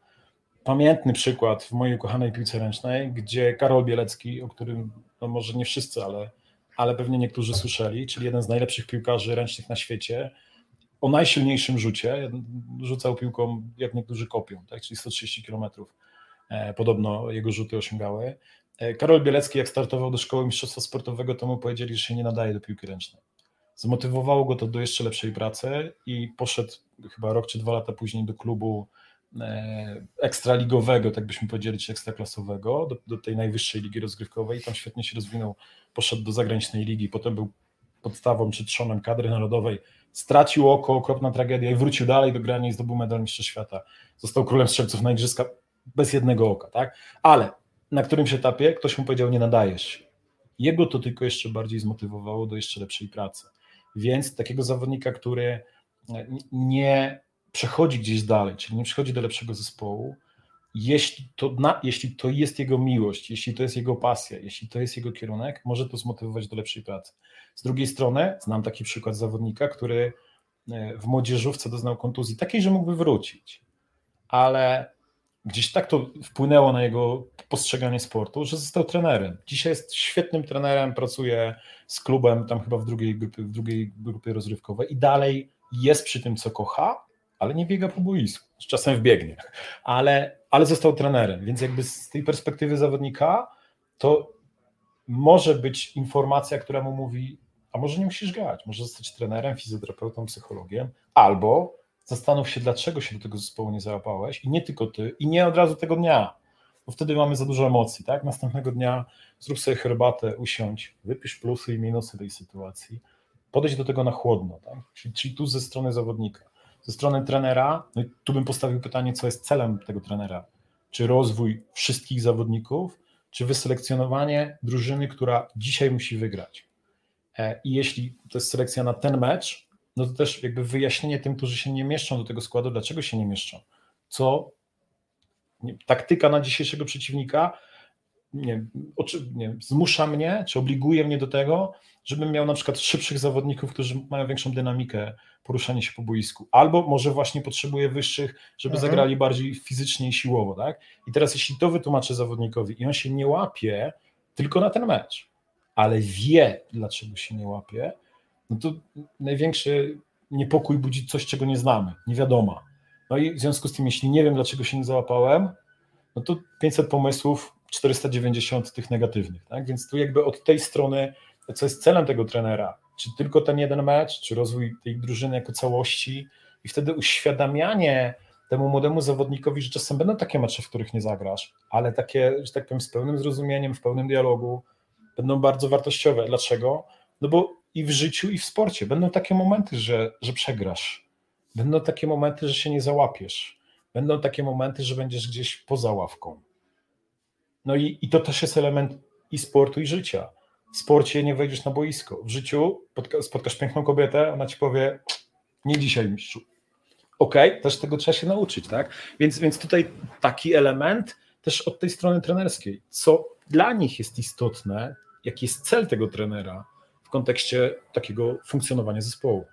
Pamiętny przykład w mojej ukochanej piłce ręcznej, gdzie Karol Bielecki, o którym no może nie wszyscy, ale, ale pewnie niektórzy słyszeli, czyli jeden z najlepszych piłkarzy ręcznych na świecie, o najsilniejszym rzucie, rzucał piłką, jak niektórzy kopią, tak? czyli 130 km. E, podobno jego rzuty osiągały. E, Karol Bielecki, jak startował do szkoły mistrzostwa sportowego, to mu powiedzieli, że się nie nadaje do piłki ręcznej. Zmotywowało go to do jeszcze lepszej pracy i poszedł chyba rok czy dwa lata później do klubu ekstraligowego, tak byśmy powiedzieli, czy ekstraklasowego, do, do tej najwyższej ligi rozgrywkowej i tam świetnie się rozwinął, poszedł do zagranicznej ligi, potem był podstawą czy trzonem kadry narodowej, stracił oko, okropna tragedia i wrócił dalej do grania i zdobył medal mistrza świata. Został królem strzelców na igrzyska bez jednego oka, tak? Ale na którymś etapie ktoś mu powiedział, nie nadajesz. Jego to tylko jeszcze bardziej zmotywowało do jeszcze lepszej pracy. Więc takiego zawodnika, który nie przechodzi gdzieś dalej, czyli nie przechodzi do lepszego zespołu, jeśli to, na, jeśli to jest jego miłość, jeśli to jest jego pasja, jeśli to jest jego kierunek, może to zmotywować do lepszej pracy. Z drugiej strony, znam taki przykład zawodnika, który e, w młodzieżówce doznał kontuzji takiej, że mógłby wrócić, ale gdzieś tak to wpłynęło na jego postrzeganie sportu, że został trenerem. Dzisiaj jest świetnym trenerem, pracuje z klubem tam chyba w drugiej grupie, w drugiej grupie rozrywkowej i dalej jest przy tym, co kocha, ale nie biega po boisku. Czasem wbiegnie, ale, ale został trenerem, więc jakby z tej perspektywy zawodnika to może być informacja, która mu mówi, a może nie musisz grać, może zostać trenerem, fizjoterapeutą, psychologiem, albo zastanów się, dlaczego się do tego zespołu nie załapałeś i nie tylko ty, i nie od razu tego dnia, bo wtedy mamy za dużo emocji, tak? Następnego dnia zrób sobie herbatę, usiądź, wypisz plusy i minusy tej sytuacji, podejść do tego na chłodno, tak? Czyli, czyli tu ze strony zawodnika. Ze strony trenera, no tu bym postawił pytanie, co jest celem tego trenera? Czy rozwój wszystkich zawodników, czy wyselekcjonowanie drużyny, która dzisiaj musi wygrać? E, I jeśli to jest selekcja na ten mecz, no to też jakby wyjaśnienie tym, którzy się nie mieszczą do tego składu, dlaczego się nie mieszczą. Co taktyka na dzisiejszego przeciwnika nie, oczy, nie, zmusza mnie, czy obliguje mnie do tego, żebym miał na przykład szybszych zawodników, którzy mają większą dynamikę poruszania się po boisku. Albo może właśnie potrzebuję wyższych, żeby mhm. zagrali bardziej fizycznie i siłowo. Tak? I teraz jeśli to wytłumaczę zawodnikowi i on się nie łapie tylko na ten mecz, ale wie, dlaczego się nie łapie, no to największy niepokój budzi coś, czego nie znamy, nie wiadomo. No i w związku z tym, jeśli nie wiem, dlaczego się nie załapałem, no to 500 pomysłów, 490 tych negatywnych. Tak? Więc tu jakby od tej strony, co jest celem tego trenera, czy tylko ten jeden mecz, czy rozwój tej drużyny jako całości i wtedy uświadamianie temu młodemu zawodnikowi, że czasem będą takie mecze, w których nie zagrasz, ale takie, że tak powiem, z pełnym zrozumieniem, w pełnym dialogu, będą bardzo wartościowe. Dlaczego? No bo i w życiu, i w sporcie będą takie momenty, że, że przegrasz. Będą takie momenty, że się nie załapiesz. Będą takie momenty, że będziesz gdzieś poza ławką. No i, i to też jest element i sportu, i życia. W sporcie nie wejdziesz na boisko. W życiu spotkasz piękną kobietę, ona ci powie, nie dzisiaj mistrzu. Okej, okay, też tego trzeba się nauczyć, tak? Więc, więc tutaj taki element też od tej strony trenerskiej. Co dla nich jest istotne, jaki jest cel tego trenera w kontekście takiego funkcjonowania zespołu.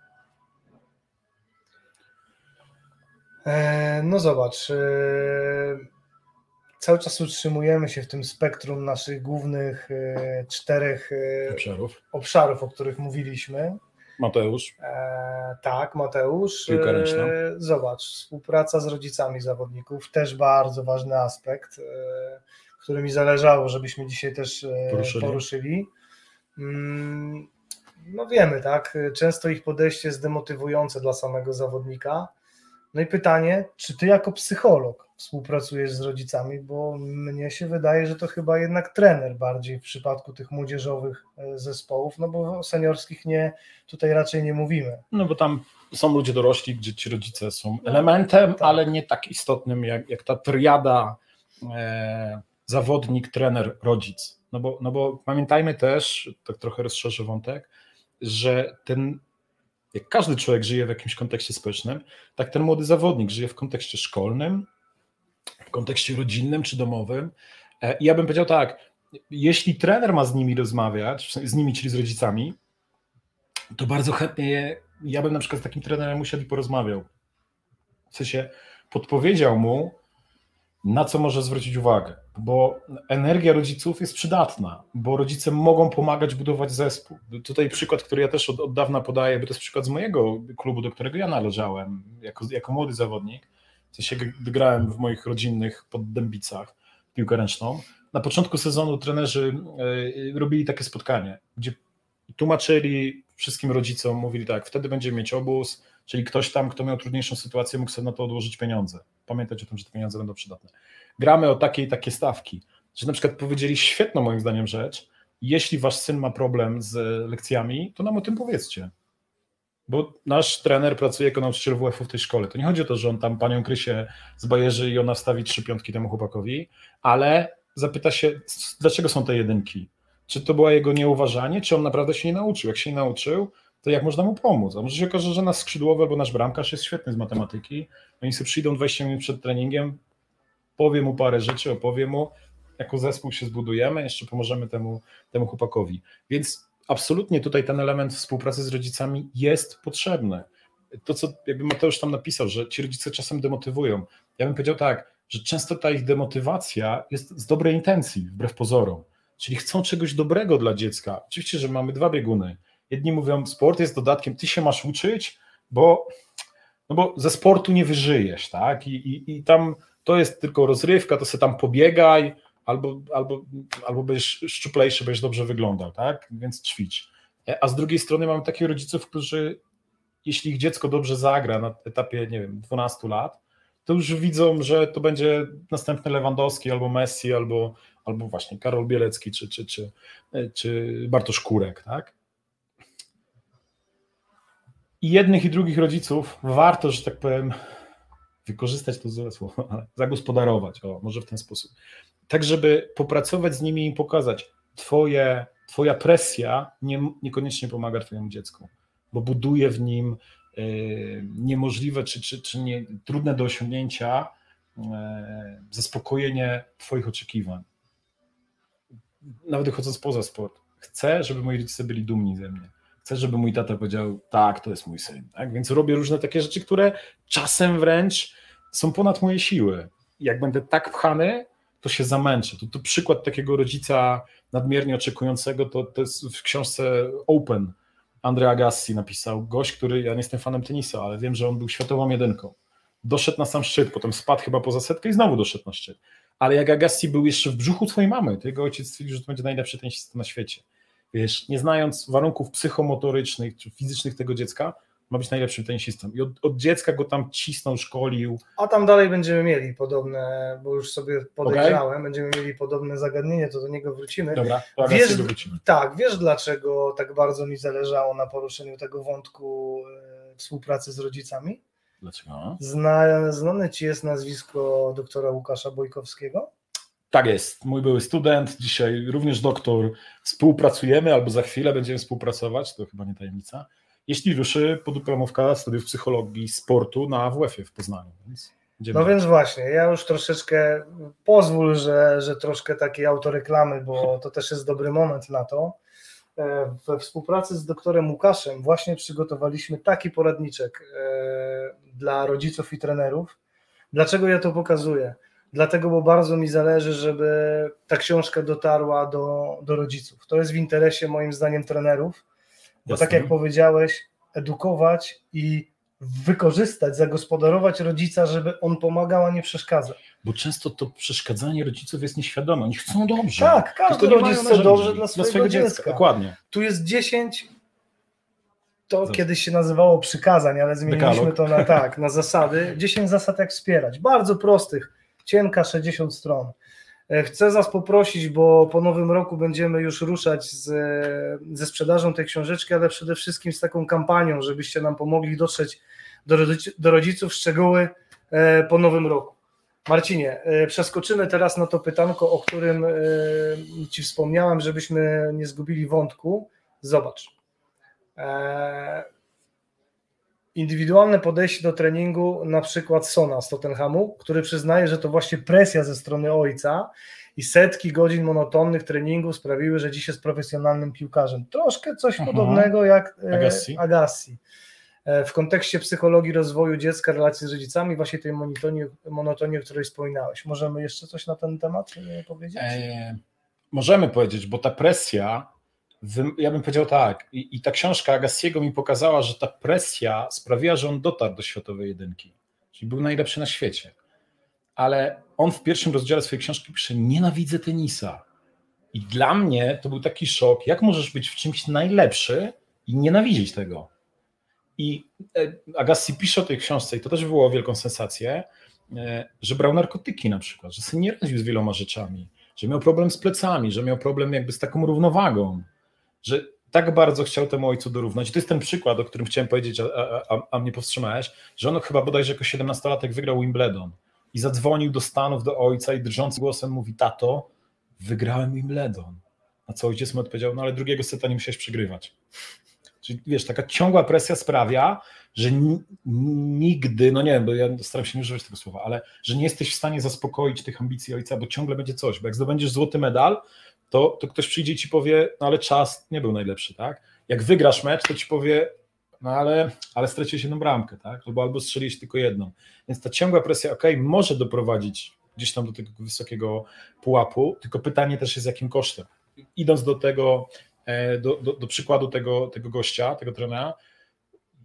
E, no zobacz, e, cały czas utrzymujemy się w tym spektrum naszych głównych e, czterech obszarów, obszarów o których mówiliśmy. Mateusz. E, tak, Mateusz. Piłka ręczna. E, zobacz, współpraca z rodzicami zawodników, też bardzo ważny aspekt, e, który mi zależało, żebyśmy dzisiaj też poruszyli. poruszyli. Mm, no wiemy, tak, często ich podejście jest demotywujące dla samego zawodnika. No i pytanie, czy ty jako psycholog współpracujesz z rodzicami, bo mnie się wydaje, że to chyba jednak trener bardziej w przypadku tych młodzieżowych e, zespołów, no bo seniorskich nie, tutaj raczej nie mówimy. No bo tam są ludzie dorośli, gdzie ci rodzice są no, elementem, tak. ale nie tak istotnym jak, jak ta triada e, zawodnik, trener, rodzic. No bo, no bo pamiętajmy też, tak trochę rozszerzę wątek, że ten jak każdy człowiek żyje w jakimś kontekście społecznym, tak ten młody zawodnik żyje w kontekście szkolnym, w kontekście rodzinnym czy domowym. E, I ja bym powiedział tak, jeśli trener ma z nimi rozmawiać, z nimi, czyli z rodzicami, to bardzo chętnie ja bym na przykład z takim trenerem usiadł i porozmawiał. W sensie podpowiedział mu, na co może zwrócić uwagę, bo energia rodziców jest przydatna, bo rodzice mogą pomagać budować zespół. Tutaj przykład, który ja też od, od dawna podaję, bo to jest przykład z mojego klubu, do którego ja należałem jako, jako młody zawodnik, w sensie grałem w moich rodzinnych poddębicach piłkę ręczną. Na początku sezonu trenerzy y, robili takie spotkanie, gdzie tłumaczyli wszystkim rodzicom, mówili tak, wtedy będziemy mieć obóz, czyli ktoś tam, kto miał trudniejszą sytuację, mógł sobie na to odłożyć pieniądze. Pamiętać o tym, że te pieniądze będą przydatne. Gramy o takie i takie stawki, że na przykład powiedzieli świetną moim zdaniem rzecz, jeśli wasz syn ma problem z lekcjami, to nam o tym powiedzcie. Bo nasz trener pracuje jako nauczyciel WF-u w tej szkole. To nie chodzi o to, że on tam panią Krysię zbajerzy i ona wstawi trzy piątki temu chłopakowi, ale zapyta się, dlaczego są te jedynki? Czy to było jego nieuważanie, czy on naprawdę się nie nauczył? Jak się nie nauczył, to jak można mu pomóc? A może się okaże, że nasz skrzydłowy albo nasz bramkarz jest świetny z matematyki, oni sobie przyjdą 20 minut przed treningiem, powie mu parę rzeczy, opowie mu, jako zespół się zbudujemy, jeszcze pomożemy temu, temu chłopakowi. Więc absolutnie tutaj ten element współpracy z rodzicami jest potrzebny. To, co jakby Mateusz tam napisał, że ci rodzice czasem demotywują. Ja bym powiedział tak, że często ta ich demotywacja jest z dobrej intencji, wbrew pozorom. Czyli chcą czegoś dobrego dla dziecka. Oczywiście, że mamy dwa bieguny. Jedni mówią, sport jest dodatkiem, ty się masz uczyć, bo, no bo ze sportu nie wyżyjesz, tak? I, i, i tam to jest tylko rozrywka, to sobie tam pobiegaj, albo, albo, albo będziesz szczuplejszy, będziesz dobrze wyglądał, tak? Więc ćwicz. A z drugiej strony mamy takich rodziców, którzy jeśli ich dziecko dobrze zagra na etapie, nie wiem, 12 lat, to już widzą, że to będzie następny Lewandowski albo Messi, albo, albo właśnie Karol Bielecki, czy, czy, czy, czy Bartosz Kurek, tak? I jednych i drugich rodziców warto, że tak powiem, wykorzystać to złe słowo, ale zagospodarować, o, może w ten sposób. Tak, żeby popracować z nimi i pokazać, twoje, twoja presja nie, niekoniecznie pomaga twojemu dziecku, bo buduje w nim y, niemożliwe czy, czy, czy nie, trudne do osiągnięcia y, zaspokojenie twoich oczekiwań. Nawet wychodząc poza sport. Chcę, żeby moi rodzice byli dumni ze mnie chcę, żeby mój tata powiedział, tak, to jest mój syn. Tak? Więc robię różne takie rzeczy, które czasem wręcz są ponad moje siły. Jak będę tak pchany, to się zamęczę. To, to przykład takiego rodzica nadmiernie oczekującego, to, to jest w książce Open Andrea Agassi napisał. Gość, który, ja nie jestem fanem tenisa, ale wiem, że on był światową jedynką. Doszedł na sam szczyt, potem spadł chyba poza setkę i znowu doszedł na szczyt. Ale jak Agassi był jeszcze w brzuchu twojej mamy, to jego ojciec stwierdził, że to będzie najlepszy tenisista na świecie wiesz, nie znając warunków psychomotorycznych czy fizycznych tego dziecka, ma być najlepszym tenisistą. I od, od, dziecka go tam cisnął, szkolił. A tam dalej będziemy mieli podobne, bo już sobie podejrzałem, okay. będziemy mieli podobne zagadnienie, to do niego wrócimy. Dobra, to wiesz, wrócimy. Tak, wiesz dlaczego tak bardzo mi zależało na poruszeniu tego wątku e, współpracy z rodzicami? Dlaczego? Zna, znane ci jest nazwisko doktora Łukasza Bojkowskiego? Tak jest, mój były student, dzisiaj również doktor. Współpracujemy albo za chwilę będziemy współpracować, to chyba nie tajemnica, jeśli ruszy podyplomówka studiów psychologii sportu na AWF-ie w Poznaniu. Więc no więc właśnie, ja już troszeczkę pozwól, że, że troszkę takiej autoreklamy, bo to też jest dobry moment na to. E, we współpracy z doktorem Łukaszem właśnie przygotowaliśmy taki poradniczek e, dla rodziców i trenerów. Dlaczego ja to pokazuję? dlatego, bo bardzo mi zależy, żeby ta książka dotarła do, do rodziców. To jest w interesie moim zdaniem trenerów, bo Jasne. tak jak powiedziałeś, edukować i wykorzystać, zagospodarować rodzica, żeby on pomagał, a nie przeszkadzał. Bo często to przeszkadzanie rodziców jest nieświadome. Oni chcą dobrze. Tak, każdy rodzic chce dobrze dla swojego, swojego dziecka. dziecka. Dokładnie. Tu jest 10 to kiedyś się nazywało przykazań, ale zmieniliśmy Dekalog. to na tak, na zasady. 10 zasad jak wspierać. Bardzo prostych cienka 60 stron. E, chcę Was poprosić, bo po nowym roku będziemy już ruszać z, ze sprzedażą tej książeczki, ale przede wszystkim z taką kampanią, żebyście nam pomogli dotrzeć do, do rodziców szczegóły e, po nowym roku. Marcinie, e, przeskoczymy teraz na to pytanko, o którym Ci wspomniałem, żebyśmy nie zgubili wątku. Zobacz. Indywidualne podejście do treningu, na przykład Sona z Tottenhamu, który przyznaje, że to właśnie presja ze strony ojca i setki godzin monotonnych treningów sprawiły, że dziś jest profesjonalnym piłkarzem. Troszkę coś Aha. podobnego jak e, Agassi. Agassi. e, w kontekście psychologii rozwoju dziecka, relacji z rodzicami, właśnie tej monotonii, monotonii o której wspominałeś. Możemy jeszcze coś na ten temat e, powiedzieć? Możemy powiedzieć, bo ta presja, ja bym powiedział tak, i, i ta książka Agassiego mi pokazała, że ta presja sprawiła, że on dotarł do światowej jedynki, czyli był najlepszy na świecie. Ale on w pierwszym rozdziale swojej książki pisze: Nienawidzę tenisa. I dla mnie to był taki szok, jak możesz być w czymś najlepszy i nienawidzieć tego. I e, Agassi pisze o tej książce, i to też wywołało wielką sensację, e, że brał narkotyki na przykład, że sobie nie radził z wieloma rzeczami, że miał problem z plecami, że miał problem jakby z taką równowagą, że tak bardzo chciał temu ojcu dorównać. To jest ten przykład, o którym chciałem powiedzieć, a, a, a mnie powstrzymałeś, że on chyba bodajże jako 17-latek wygrał Wimbledon i zadzwonił do Stanów, do ojca i drżącym głosem mówi, tato, wygrałem Wimbledon. A co ojciec mu odpowiedział, no ale drugiego seta nie musiałeś przegrywać. Czyli wiesz, taka ciągła presja sprawia, że nigdy, no nie wiem, bo ja staram się nie używać tego słowa, ale że nie jesteś w stanie zaspokoić tych ambicji ojca, bo ciągle będzie coś, bo jak zdobędziesz złoty medal, to, to ktoś przyjdzie i ci powie, no ale czas nie był najlepszy, tak? Jak wygrasz mecz, to ci powie, no ale, ale straciłeś jedną bramkę, tak? Albo, albo strzeliłeś tylko jedną. Więc ta ciągła presja, ok, może doprowadzić gdzieś tam do tego wysokiego pułapu, tylko pytanie też jest jakim kosztem. Idąc do tego, e, do, do, do przykładu tego, tego gościa, tego trenera,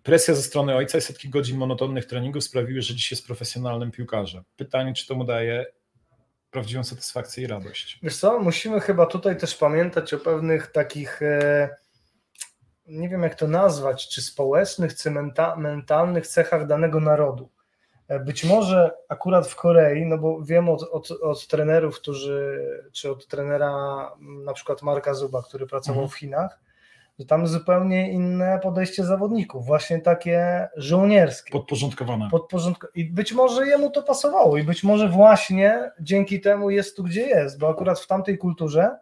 presja ze strony ojca i setki godzin monotonnych treningów sprawiły, że dziś jest profesjonalnym piłkarzem. Pytanie, czy to mu daje prawdziwą satysfakcję i radość. Wiesz co, musimy chyba tutaj też pamiętać o pewnych takich, e, nie wiem jak to nazwać, czy społecznych, czy mentalnych cechach danego narodu. E, być może akurat w Korei, no bo wiem od, od, od trenerów, którzy, czy od trenera na przykład Marka Zuba, który pracował mhm. w Chinach, że tam zupełnie inne podejście zawodników, właśnie takie żołnierskie. Podporządkowane. Podporządko I być może jemu to pasowało i być może właśnie dzięki temu jest tu, gdzie jest, bo akurat w tamtej kulturze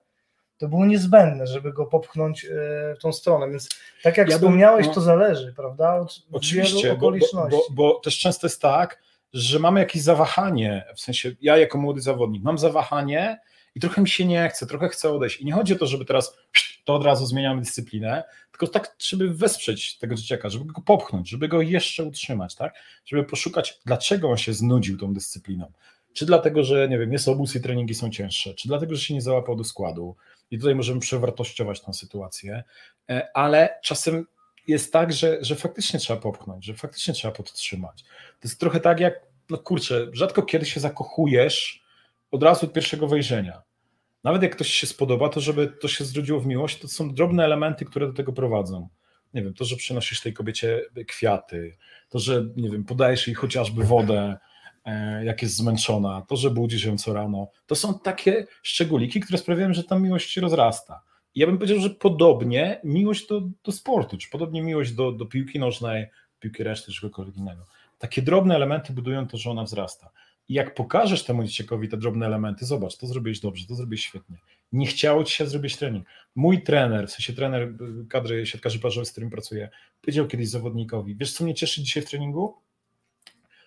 to było niezbędne, żeby go popchnąć e, w tą stronę, więc tak jak ja wspomniałeś, bym, no, to zależy, prawda, od oczywiście, wielu okoliczności. Bo, bo, bo też często jest tak, że mamy jakieś zawahanie, w sensie ja jako młody zawodnik mam zawahanie i trochę mi się nie chce, trochę chcę odejść i nie chodzi o to, żeby teraz to od razu zmieniamy dyscyplinę, tylko tak, żeby wesprzeć tego dzieciaka, żeby go popchnąć, żeby go jeszcze utrzymać, tak? Żeby poszukać, dlaczego on się znudził tą dyscypliną. Czy dlatego, że nie wiem, jest obóz i treningi są cięższe, czy dlatego, że się nie załapał do składu. I tutaj możemy przewartościować tę sytuację, e, ale czasem jest tak, że, że faktycznie trzeba popchnąć, że faktycznie trzeba podtrzymać. To jest trochę tak jak, no kurczę, rzadko kiedy się zakochujesz od razu od pierwszego wejrzenia nawet jak ktoś się spodoba, to żeby to się zrodziło w miłość, to są drobne elementy, które do tego prowadzą. Nie wiem, to, że przynosisz tej kobiecie kwiaty, to, że nie wiem, podajesz jej chociażby wodę, e, jak jest zmęczona, to, że budzisz ją co rano, to są takie szczególiki, które sprawiają, że ta miłość się rozrasta. I ja bym powiedział, że podobnie miłość do, do sportu, czy podobnie miłość do, do piłki nożnej, piłki reszty, czegokolwiek innego. Takie drobne elementy budują to, że ona wzrasta. I jak pokażesz temu dzieciakowi te drobne elementy, zobacz, to zrobiłeś dobrze, to zrobiłeś świetnie. Nie chciało ci się zrobić trening. Mój trener, w sensie trener y, kadry siatkarzy plażowych, z którym pracuję, powiedział kiedyś zawodnikowi, wiesz co mnie cieszy dzisiaj w treningu?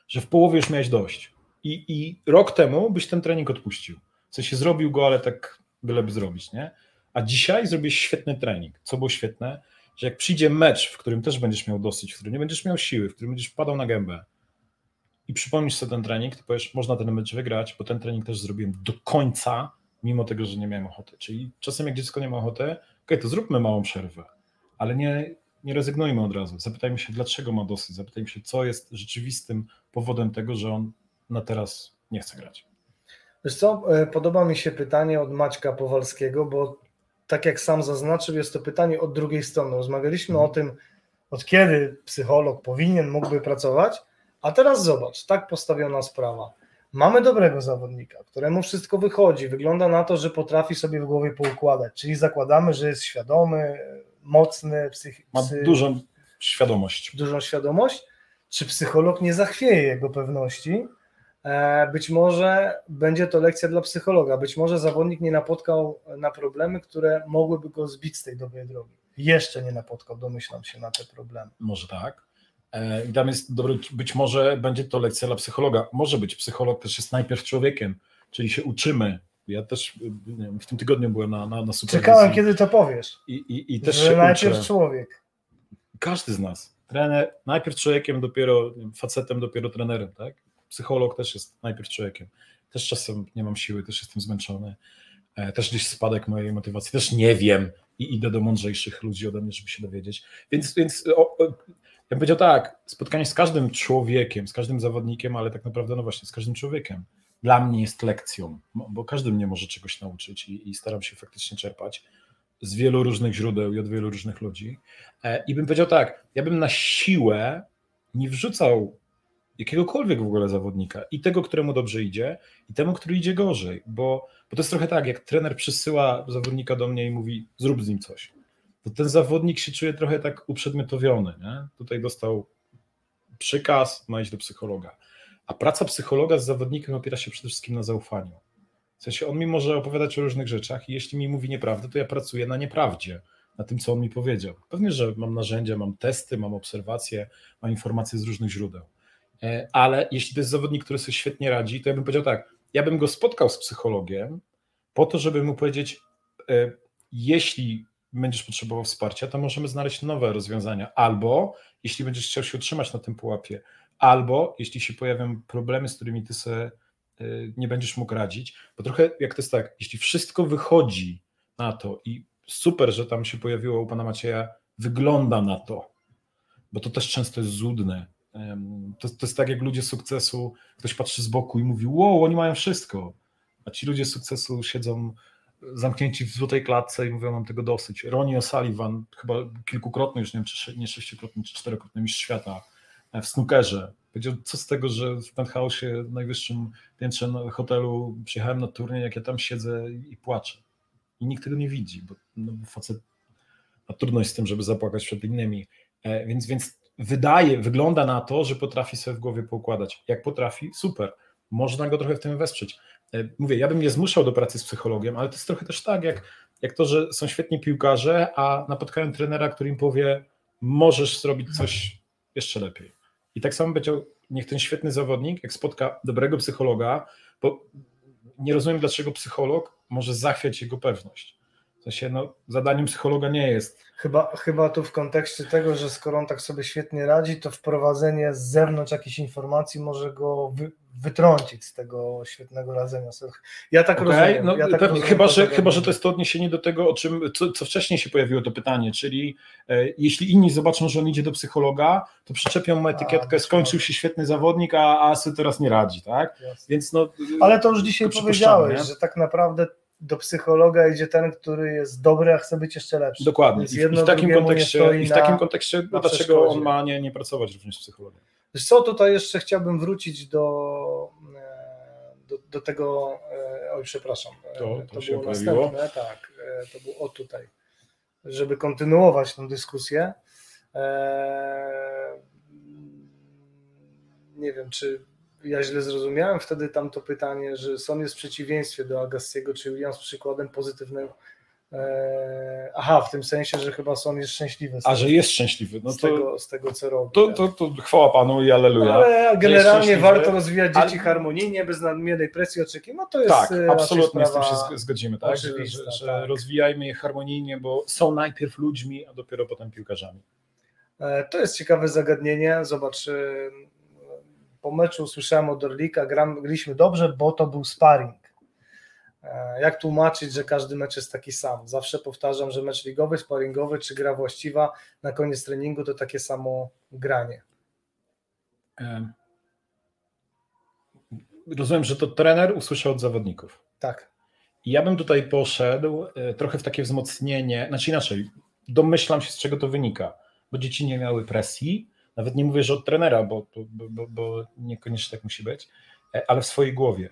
Że w połowie już miałeś dość. I, i rok temu byś ten trening odpuścił. W sensie zrobił go, ale tak byleby zrobić, nie? A dzisiaj zrobiłeś świetny trening. Co było świetne? Że jak przyjdzie mecz, w którym też będziesz miał dosyć, w którym nie będziesz miał siły, w którym będziesz wpadał na gębę, i przypomnisz sobie ten trening, to powiesz, można ten mecz wygrać, bo ten trening też zrobiłem do końca, mimo tego, że nie miałem ochoty. Czyli czasem jak dziecko nie ma ochoty, ok, to zróbmy małą przerwę, ale nie, nie rezygnujmy od razu. Zapytajmy się, dlaczego ma dosyć, zapytajmy się, co jest rzeczywistym powodem tego, że on na teraz nie chce grać. Wiesz co, e, podoba mi się pytanie od Maćka Powalskiego, bo tak jak sam zaznaczył, jest to pytanie od drugiej strony. Rozmawialiśmy hmm. o tym, od kiedy psycholog powinien, mógłby pracować, a teraz zobacz, tak postawiona sprawa. Mamy dobrego zawodnika, któremu wszystko wychodzi. Wygląda na to, że potrafi sobie w głowie poukładać, czyli zakładamy, że jest świadomy, mocny, psych... Ma dużą świadomość. Dużą świadomość. Czy psycholog nie zachwieje jego pewności? E, być może będzie to lekcja dla psychologa. Być może zawodnik nie napotkał na problemy, które mogłyby go zbić z tej dobrej drogi. Jeszcze nie napotkał, domyślam się, na te problemy. Może tak. E, I tam jest dobry, być może będzie to lekcja dla psychologa. Może być, psycholog też jest najpierw człowiekiem, czyli się uczymy. Ja też wiem, w tym tygodniu byłem na, na, na superwizji. Czekałem, kiedy to powiesz. I, i, i też że się najpierw uczę. człowiek. Każdy z nas. Trener, najpierw człowiekiem, dopiero facetem, dopiero trenerem, tak? Psycholog też jest najpierw człowiekiem. Też czasem nie mam siły, też jestem zmęczony. E, też gdzieś spadek mojej motywacji, też nie wiem i idę do mądrzejszych ludzi ode mnie, żeby się dowiedzieć. Więc, więc o, o, ja bym powiedział tak, spotkanie z każdym człowiekiem, z każdym zawodnikiem, ale tak naprawdę no właśnie z każdym człowiekiem dla mnie jest lekcją, bo każdy mnie może czegoś nauczyć i, i staram się faktycznie czerpać z wielu różnych źródeł i od wielu różnych ludzi. E, I bym powiedział tak, ja bym na siłę nie wrzucał jakiegokolwiek w ogóle zawodnika i tego, któremu dobrze idzie, i temu, który idzie gorzej, bo, bo to jest trochę tak, jak trener przysyła zawodnika do mnie i mówi, zrób z nim coś, to ten zawodnik się czuje trochę tak uprzedmiotowiony. Nie? Tutaj dostał przykaz, ma iść do psychologa. A praca psychologa z zawodnikiem opiera się przede wszystkim na zaufaniu. W sensie on mi może opowiadać o różnych rzeczach i jeśli mi mówi nieprawdę, to ja pracuję na nieprawdzie, na tym, co on mi powiedział. Pewnie, że mam narzędzia, mam testy, mam obserwacje, mam informacje z różnych źródeł. E, ale jeśli to jest zawodnik, który sobie świetnie radzi, to ja bym powiedział tak, ja bym go spotkał z psychologiem po to, żeby mu powiedzieć, e, jeśli będziesz potrzebował wsparcia, to możemy znaleźć nowe rozwiązania. Albo jeśli będziesz chciał się utrzymać na tym pułapie, albo jeśli się pojawią problemy, z którymi ty sobie e, nie będziesz mógł radzić, bo trochę jak to jest tak, jeśli wszystko wychodzi na to i super, że tam się pojawiło u pana Macieja, wygląda na to, bo to też często jest złudne, to, to jest tak jak ludzie sukcesu, ktoś patrzy z boku i mówi, wow, oni mają wszystko, a ci ludzie sukcesu siedzą zamknięci w złotej klatce i mówią, mam tego dosyć. Ronnie O'Sullivan, chyba kilkukrotny już, nie wiem, czy nie sześciokrotny, czy czterokrotny mistrz świata e, w snookerze, powiedział, co z tego, że w penthouse'ie, najwyższym piętrze hotelu przyjechałem na turniej, jak ja tam siedzę i płaczę. I nikt tego nie widzi, bo no, facet ma trudność z tym, żeby zapłakać przed innymi. E, więc, więc wydaje, wygląda na to, że potrafi sobie w głowie poukładać. Jak potrafi, super. Można go trochę w tym wesprzeć. E, mówię, ja bym nie zmuszał do pracy z psychologiem, ale to jest trochę też tak, jak, jak to, że są świetni piłkarze, a napotkają trenera, który im powie, możesz zrobić coś jeszcze lepiej. I tak samo będzie, niech ten świetny zawodnik, jak spotka dobrego psychologa, bo nie rozumiem, dlaczego psycholog może zachwiać jego pewność. W sensie, no, zadaniem psychologa nie jest. Chyba, chyba tu w kontekście tego, że skoro on tak sobie świetnie radzi, to wprowadzenie z zewnątrz jakichś informacji może go wy, wytrącić z tego świetnego radzenia. Ja tak okay, rozumiem. No, ja tak pewnie, chyba, że, chyba, że to jest to odniesienie do tego, o czym, co, co wcześniej się pojawiło to pytanie, czyli e, jeśli inni zobaczą, że on idzie do psychologa, to przyczepią mu etykietkę, a, skończył się świetny zawodnik, a, a sobie teraz nie radzi, tak? Więc no, Ale to już dzisiaj powiedziałeś, nie? że tak naprawdę do psychologa idzie ten, który jest dobry, a chce być jeszcze lepszy. Dokładnie. I, w, takim kontekście, i w takim kontekście no dlaczego on ma nie, nie pracować również z psychologiem? Wiesz co, tutaj jeszcze chciałbym wrócić do, e, do, do tego, e, oj przepraszam, e, to, to, to się było pojawiło. następne, tak, to było o tutaj, żeby kontynuować tę dyskusję. Nie wiem, czy ja źle zrozumiałem wtedy tamto pytanie, że Son jest w przeciwieństwie do Agassiego czy Williams przykładem pozytywnym. Eee, aha, w tym sensie, że chyba Son jest szczęśliwy. A, że jest szczęśliwy. No z, to, tego, z tego, co robi. To, to, to chwała Panu i aleluja. Ale generalnie warto rozwijać dzieci ale... harmonijnie, bez nadmiernej presji oczekiwań. No to jest tak, e, absolutnie z tym się zgodzimy, tak? Że, że, że tak. rozwijajmy je harmonijnie, bo są najpierw ludźmi, a dopiero potem piłkarzami. E, to jest ciekawe zagadnienie. Zobacz, e, po meczu usłyszałem od Orlika, graliśmy dobrze, bo to był sparring. E, jak tłumaczyć, że każdy mecz jest taki sam? Zawsze powtarzam, że mecz ligowy, sparingowy czy gra właściwa na koniec treningu to takie samo granie. Rozumiem, że to trener usłyszał od zawodników. Tak. Ja bym tutaj poszedł e, trochę w takie wzmocnienie, znaczy inaczej, domyślam się z czego to wynika, bo dzieci nie miały presji, nawet nie mówię, że od trenera, bo, bo, bo, bo niekoniecznie tak musi być, e, ale w swojej głowie.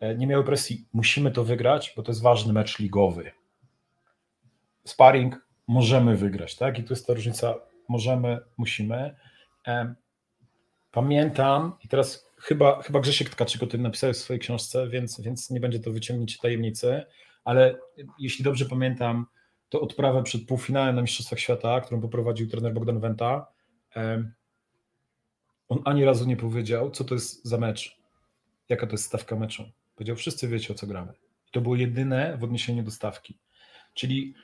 E, nie miały presji, musimy to wygrać, bo to jest ważny mecz ligowy. Sparring możemy wygrać, tak? I tu jest ta różnica, możemy, musimy. E, pamiętam, i teraz chyba, chyba Grzesiek Tkaczyk o tym napisał w swojej książce, więc, więc nie będzie to wyciągnięcie tajemnicy, ale jeśli dobrze pamiętam, to odprawę przed półfinałem na Mistrzostwach Świata, którą poprowadził trener Bogdan Wenta, on ani razu nie powiedział, co to jest za mecz, jaka to jest stawka meczu. Powiedział, wszyscy wiecie, o co gramy. I to było jedyne w odniesieniu do stawki. Czyli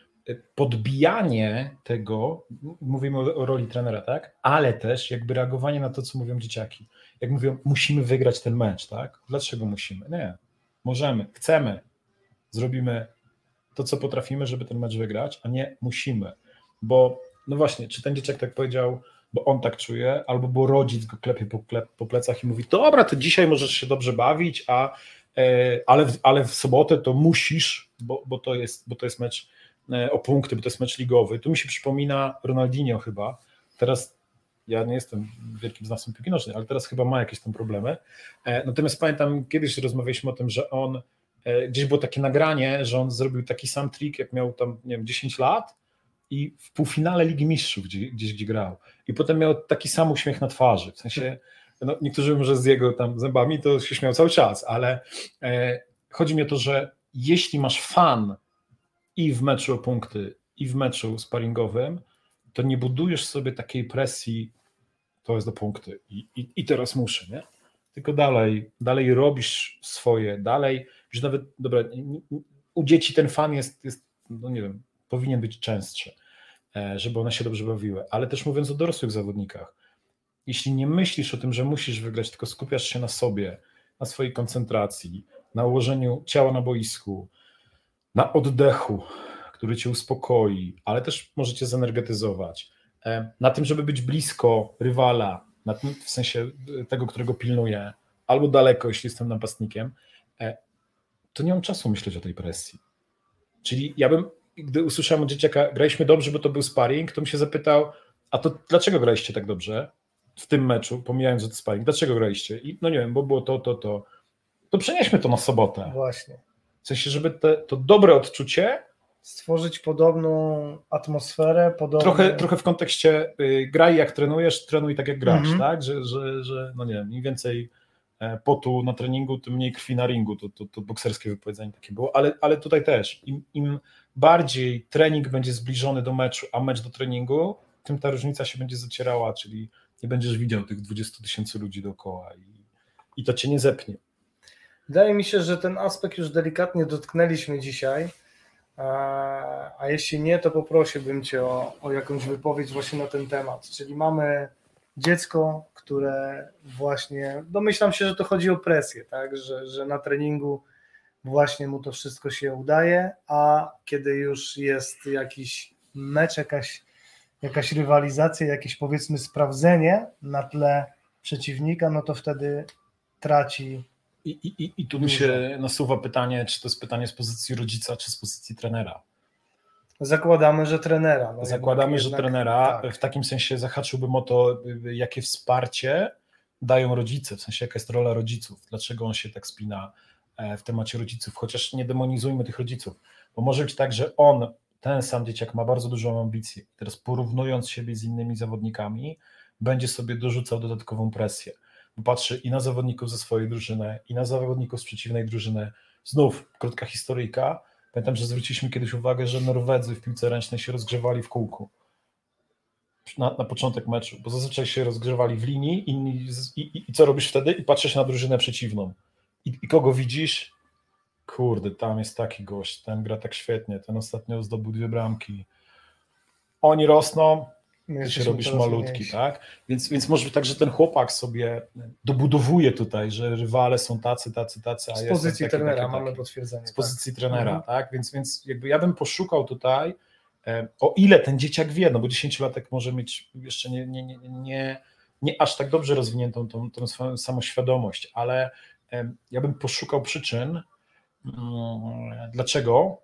podbijanie tego, mówimy o roli trenera, tak? Ale też jakby reagowanie na to, co mówią dzieciaki. Jak mówią, musimy wygrać ten mecz, tak? Dlaczego musimy? Nie. Możemy, chcemy. Zrobimy to, co potrafimy, żeby ten mecz wygrać, a nie musimy. Bo, no właśnie, czy ten dzieciak tak powiedział, bo on tak czuje, albo bo rodzic go klepie po, klep, po plecach i mówi, dobra, to dzisiaj możesz się dobrze bawić, a, e, ale, w, ale w sobotę to musisz, bo, bo, to jest, bo to jest mecz e, o punkty, bo to jest mecz ligowy. Tu mi się przypomina Ronaldinho chyba, teraz ja nie jestem wielkim znawcą piłki nożnej, ale teraz chyba ma jakieś tam problemy. E, natomiast pamiętam, kiedyś rozmawialiśmy o tym, że on, gdzieś było takie nagranie, że on zrobił taki sam trik, jak miał tam, nie wiem, 10 lat i w półfinale Ligi Mistrzów gdzieś, gdzieś gdzie grał. I potem miał taki sam uśmiech na twarzy. W sensie, no, niektórzy mówią, że z jego tam zębami to się śmiał cały czas, ale e, chodzi mi o to, że jeśli masz fan i w meczu o punkty, i w meczu sparingowym, to nie budujesz sobie takiej presji, to jest do punkty i, i, i teraz muszę, nie? Tylko dalej, dalej robisz swoje, dalej, już nawet, dobra, u dzieci ten fan jest, jest no nie wiem, powinien być częstszy, żeby one się dobrze bawiły. Ale też mówiąc o dorosłych zawodnikach, jeśli nie myślisz o tym, że musisz wygrać, tylko skupiasz się na sobie, na swojej koncentracji, na ułożeniu ciała na boisku, na oddechu, który cię uspokoi, ale też może cię zenergetyzować, e, na tym, żeby być blisko rywala, tym, w sensie tego, którego pilnuję, albo daleko, jeśli jestem napastnikiem, e, to nie mam czasu myśleć o tej presji. Czyli ja bym gdy usłyszałem od dzieciaka, graliśmy dobrze, bo to był sparring, to mi się zapytał, a to dlaczego graliście tak dobrze w tym meczu, pomijając, że to sparring, dlaczego graliście? I no nie wiem, bo było to, to, to. To przenieśmy to na sobotę. Właśnie. W sensie, żeby te, to dobre odczucie stworzyć podobną atmosferę, trochę, trochę w kontekście y, graj jak trenujesz, trenuj tak jak grasz, mm -hmm. tak? Że, że, że, no nie wiem, im więcej e, potu na treningu, tym mniej krwi na ringu, to, to, to bokserskie wypowiedzenie takie było, ale, ale tutaj też, im, im bardziej trening będzie zbliżony do meczu, a mecz do treningu, tym ta różnica się będzie zacierała, czyli nie będziesz widział tych 20 tysięcy ludzi dookoła i, i to cię nie zepnie. Wydaje mi się, że ten aspekt już delikatnie dotknęliśmy dzisiaj, a jeśli nie, to poprosiłbym Cię o, o jakąś wypowiedź właśnie na ten temat. Czyli mamy dziecko, które właśnie, domyślam się, że to chodzi o presję, tak? że, że na treningu właśnie mu to wszystko się udaje, a kiedy już jest jakiś mecz, jakaś, jakaś rywalizacja, jakieś powiedzmy sprawdzenie na tle przeciwnika, no to wtedy traci. I, i, i tu mi się nasuwa pytanie, czy to jest pytanie z pozycji rodzica, czy z pozycji trenera. Zakładamy, że trenera. No Zakładamy, jednak, że jednak, trenera. Tak. W takim sensie zahaczyłbym o to, jakie wsparcie dają rodzice, w sensie jaka jest rola rodziców, dlaczego on się tak spina w temacie rodziców, chociaż nie demonizujmy tych rodziców, bo może być tak, że on, ten sam dzieciak ma bardzo dużą ambicję teraz porównując siebie z innymi zawodnikami, będzie sobie dorzucał dodatkową presję, bo patrzy i na zawodników ze swojej drużyny, i na zawodników z przeciwnej drużyny. Znów krótka historyjka. Pamiętam, że zwróciliśmy kiedyś uwagę, że Norwedzy w piłce ręcznej się rozgrzewali w kółku. Na, na początek meczu, bo zazwyczaj się rozgrzewali w linii i, i, i co robisz wtedy? I patrzysz na drużynę przeciwną i, I, kogo widzisz? Kurde, tam jest taki gość, ten gra tak świetnie, ten ostatnio zdobył dwie bramki. Oni rosną, ty się robisz malutki, mniejsi. tak? Więc, więc może być tak, że ten chłopak sobie dobudowuje tutaj, że rywale są tacy, tacy, tacy. A z pozycji taki, trenera taki, mamy potwierdzenie. Z pozycji tak. trenera, mhm. tak? Więc, więc jakby ja bym poszukał tutaj, e, o ile ten dzieciak wie, no bo dziesięciolatek może mieć jeszcze nie, nie, nie, nie, nie aż tak dobrze rozwiniętą tą, tą swoją samoświadomość, ale ja bym poszukał przyczyn, mm, dlaczego,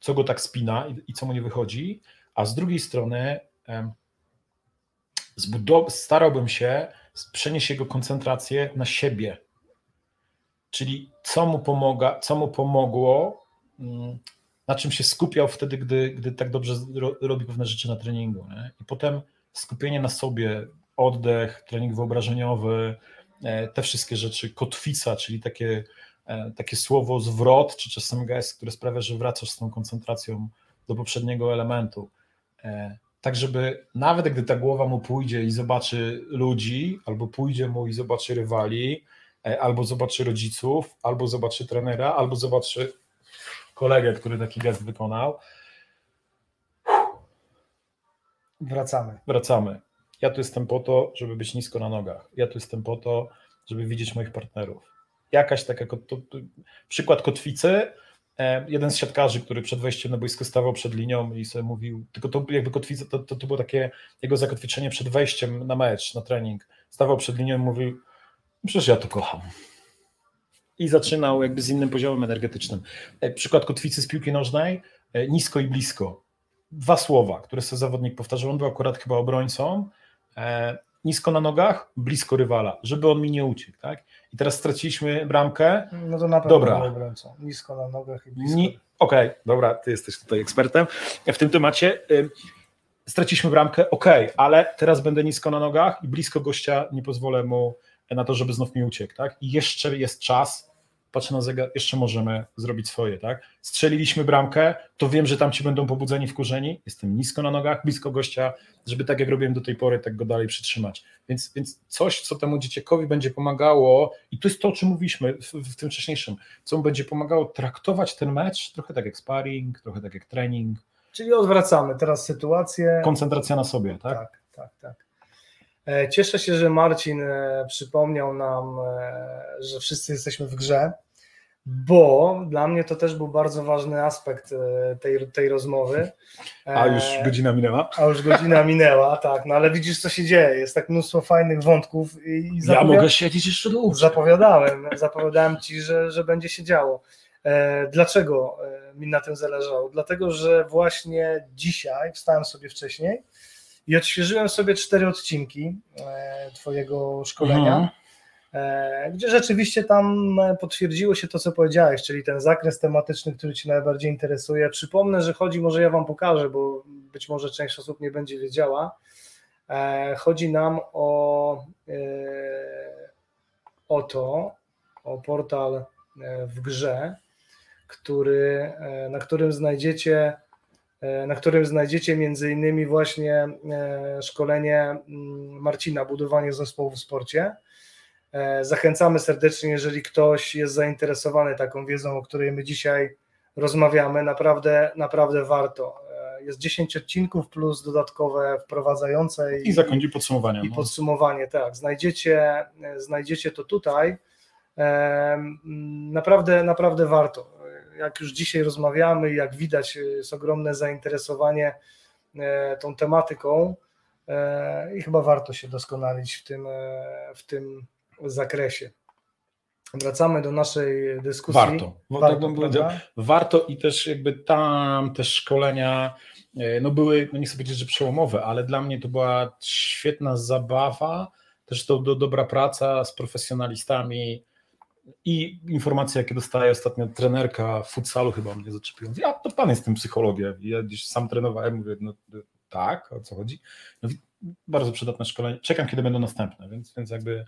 co go tak spina i, co mu nie wychodzi, a z drugiej strony starałbym się przenieść jego koncentrację na siebie. Czyli co mu, pomaga, co mu pomogło, mm, na czym się skupiał wtedy, gdy, gdy tak dobrze robi pewne rzeczy na treningu. Nie? I potem skupienie na sobie, oddech, trening wyobrażeniowy, te wszystkie rzeczy, kotwica, czyli takie, e, takie słowo zwrot, czy czasem gest, które sprawia, że wracasz z tą koncentracją do poprzedniego elementu. E, tak, żeby nawet gdy ta głowa mu pójdzie i zobaczy ludzi, albo pójdzie mu i zobaczy rywali, albo zobaczy rodziców, albo zobaczy trenera, albo zobaczy kolegę, który taki gest wykonał, Wracamy. Wracamy. Ja tu jestem po to, żeby być nisko na nogach. Ja tu jestem po to, żeby widzieć moich partnerów. Jakaś taka, to, przykład kotwicy, e, jeden z siatkarzy, który przed wejściem na boisko stawał przed linią i sobie mówił, tylko to jakby kotwica, to, to, to było takie jego zakotwiczenie przed wejściem na mecz, na trening. Stawał przed linią i mówił, przecież ja to kocham. I zaczynał jakby z innym poziomem energetycznym. E, przykład kotwicy z piłki nożnej, e, nisko i blisko. Dwa słowa, które sobie zawodnik powtarzał. On był akurat chyba obrońcą. Nisko na nogach, blisko rywala, żeby on mi nie uciekł. Tak? I teraz straciliśmy bramkę. No to na pewno Dobra. Nisko na nogach i blisko. Ni- Okej, dobra, ty jesteś tutaj ekspertem w tym temacie. Straciliśmy bramkę, okej, ale teraz będę nisko na nogach i blisko gościa nie pozwolę mu na to, żeby znów mi uciekł, tak? I jeszcze jest czas, patrzę na zegar, jeszcze możemy zrobić swoje, tak? Strzeliliśmy bramkę, to wiem, że tam ci będą pobudzeni, wkurzeni, jestem nisko na nogach, blisko gościa, żeby tak jak robiłem do tej pory, tak go dalej przytrzymać. Więc, więc coś, co temu dzieciakowi będzie pomagało, i to jest to, o czym mówiliśmy w, w tym wcześniejszym, co mu będzie pomagało traktować ten mecz trochę tak jak sparring, trochę tak jak trening, Czyli odwracamy teraz sytuację. koncentracja na sobie, tak? Tak, tak, tak. E, Cieszę się, że Marcin e, przypomniał nam, e, że wszyscy jesteśmy w grze, bo dla mnie to też był bardzo ważny aspekt tej, tej rozmowy. A już godzina minęła. A już godzina minęła, tak, no ale widzisz, co się dzieje. Jest tak mnóstwo fajnych wątków i, i Ja mogę siedzieć jeszcze dłużej. Zapowiadałem, zapowiadałem ci, że, że będzie się działo. Dlaczego mi na tym zależało? Dlatego, że właśnie dzisiaj wstałem sobie wcześniej i odświeżyłem sobie cztery odcinki e, Twojego szkolenia, Mhm. e, gdzie rzeczywiście tam e, potwierdziło się to, co powiedziałeś, czyli ten zakres tematyczny, który Cię najbardziej interesuje. Przypomnę, że chodzi, może ja Wam pokażę, bo być może część osób nie będzie wiedziała. Chodzi nam o, o to, o portal w grze, który, na którym znajdziecie na którym znajdziecie między innymi właśnie e, szkolenie mm, Marcina, budowanie zespołu w sporcie. E, Zachęcamy serdecznie, jeżeli ktoś jest zainteresowany taką wiedzą, o której my dzisiaj rozmawiamy, naprawdę, naprawdę warto. E, Jest 10 odcinków plus dodatkowe wprowadzające I zakończy podsumowanie. i no. podsumowanie, tak. Znajdziecie, znajdziecie to tutaj. Naprawdę, naprawdę warto. Jak już dzisiaj rozmawiamy, jak widać, jest ogromne zainteresowanie e, tą tematyką e, i chyba warto się doskonalić w tym, e, w tym zakresie. Wracamy do naszej dyskusji. Warto. Bo tak bym powiedział, warto i też jakby tam te szkolenia no były, no nie chcę powiedzieć, że przełomowe, ale dla mnie to była świetna zabawa, też to do, dobra praca z profesjonalistami i informacje, jakie dostaje ostatnio trenerka futsalu chyba mnie zaczepiła. Ja to pan jest tym psychologiem. Ja gdzieś sam trenowałem, mówię, no tak, o co chodzi? No, bardzo przydatne szkolenie. Czekam, kiedy będą następne, więc, więc jakby